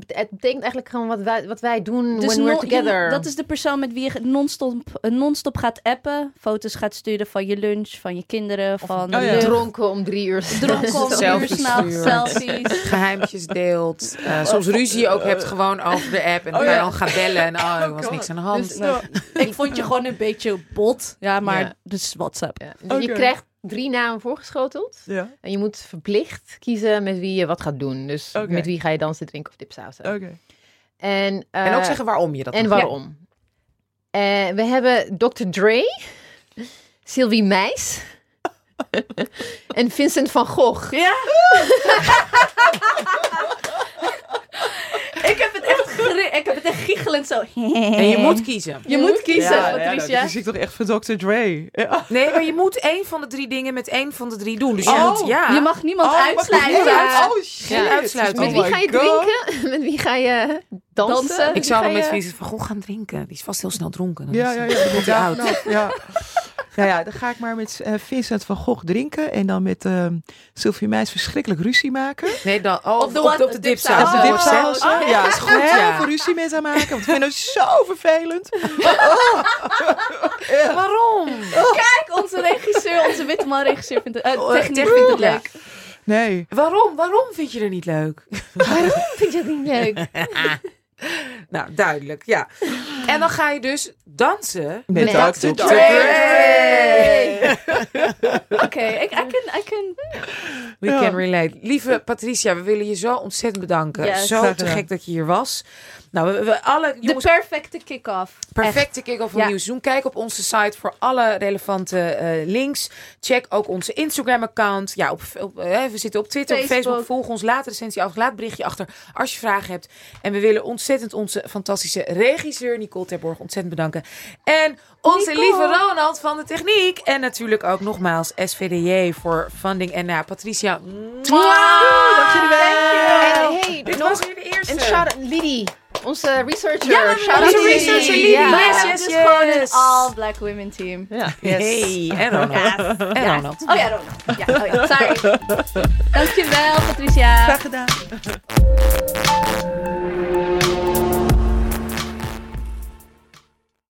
het betekent eigenlijk gewoon wat wij, wat wij doen when we're non- together. je- dat is de persoon met wie je non-stop, eh, non-stop gaat appen, foto's gaat sturen van je lunch, van je kinderen, van Oh ja. dronken om drie uur. dronken om uur s'nachts, stuurt. selfies. Geheimpjes deelt. eh, soms ruzie ook hebt gewoon over de app. En dan Oh ja. dan gaan bellen. En oh, er was God. niks aan de hand. Dus, Nou, Ik vond je gewoon een beetje bot, ja, maar Ja. dus WhatsApp. Ja, dus Je krijgt drie namen voorgeschoteld. Ja. En je moet verplicht kiezen met wie je wat gaat doen. Dus met wie ga je dansen, drinken of dipsausen. Oké. En, en eh, ook zeggen waarom je dat En waarom. Eh, we hebben Dr. Dre, Sylvie Meis <laughs> en Vincent van Gogh. Ja. <laughs> ik heb het echt gri- ik heb het echt giechelend zo. En je moet kiezen. Je moet kiezen, ja, ja, Patricia. dan kies ik toch echt voor Dr. Dre. Ja. Nee, maar je moet één van de drie dingen met één van de drie doen. Dus je Oh, moet, ja. Je mag niemand Oh, uitsluiten. uit- Oh, shit. Geen uitsluiting. Met Oh wie ga je drinken? <laughs> Met wie ga je dansen? Ik zou dan met Vincent van Gogh gaan drinken. Die is vast heel snel dronken. Dan Ja, ja, dan ja. <laughs> ja, oud. Nou, ja. Ja, dan ga ik maar met eh, Vincent van Gogh drinken. En dan met ehm Sylvie Meis verschrikkelijk ruzie maken. Nee, dan, oh, Op de op, de, op de dipsaus. Op de dipsaus. oh, ja, ja. is goed. Ja. Heel veel ruzie met haar maken. Want ik vind het zo vervelend. <laughs> Waarom? Kijk, onze regisseur, onze witte man regisseur vindt het, eh, Oh, techniek vindt het ja. leuk. Nee. Waarom? Waarom vind je er niet leuk? Vind je dat niet leuk? <laughs> Nou, duidelijk, ja. En dan ga je dus dansen. Met Met Dr. Dr. Dre. Dre. <laughs> Oké, ik I can, I can... We Ja. can relate. Lieve Patricia, we willen je zo ontzettend bedanken. Yes. zo te gek dat je hier was. Nou, we, we alle De jongens, perfecte kick-off. perfecte kick-off van Ja. nieuw seizoen. Kijk op onze site voor alle relevante eh, links. Check ook onze Instagram-account. Ja, op, op, eh, we zitten op Twitter, op Facebook. Facebook. Volg ons, laat recensie af, laat een berichtje achter als je vragen hebt. En we willen ontzettend onze fantastische regisseur Nicole Terborg ontzettend bedanken. En onze Nicole. lieve Ronald van de techniek. En natuurlijk ook nogmaals SVDJ voor funding. En nou, Patricia, mwah! dank jullie wel. En hey, Dit nog was weer de eerste. een shout-out Lidie, onze researcher. Ja, shout-out onze to researcher. Ja. Yes, hebben yes, dus gewoon een yes. all black women team. Ja. Hey, <laughs> en Ronald. En. Ronald. Oh ja, Ronald. Ja, oh ja, sorry. <laughs> Dankjewel, Patricia. Graag gedaan.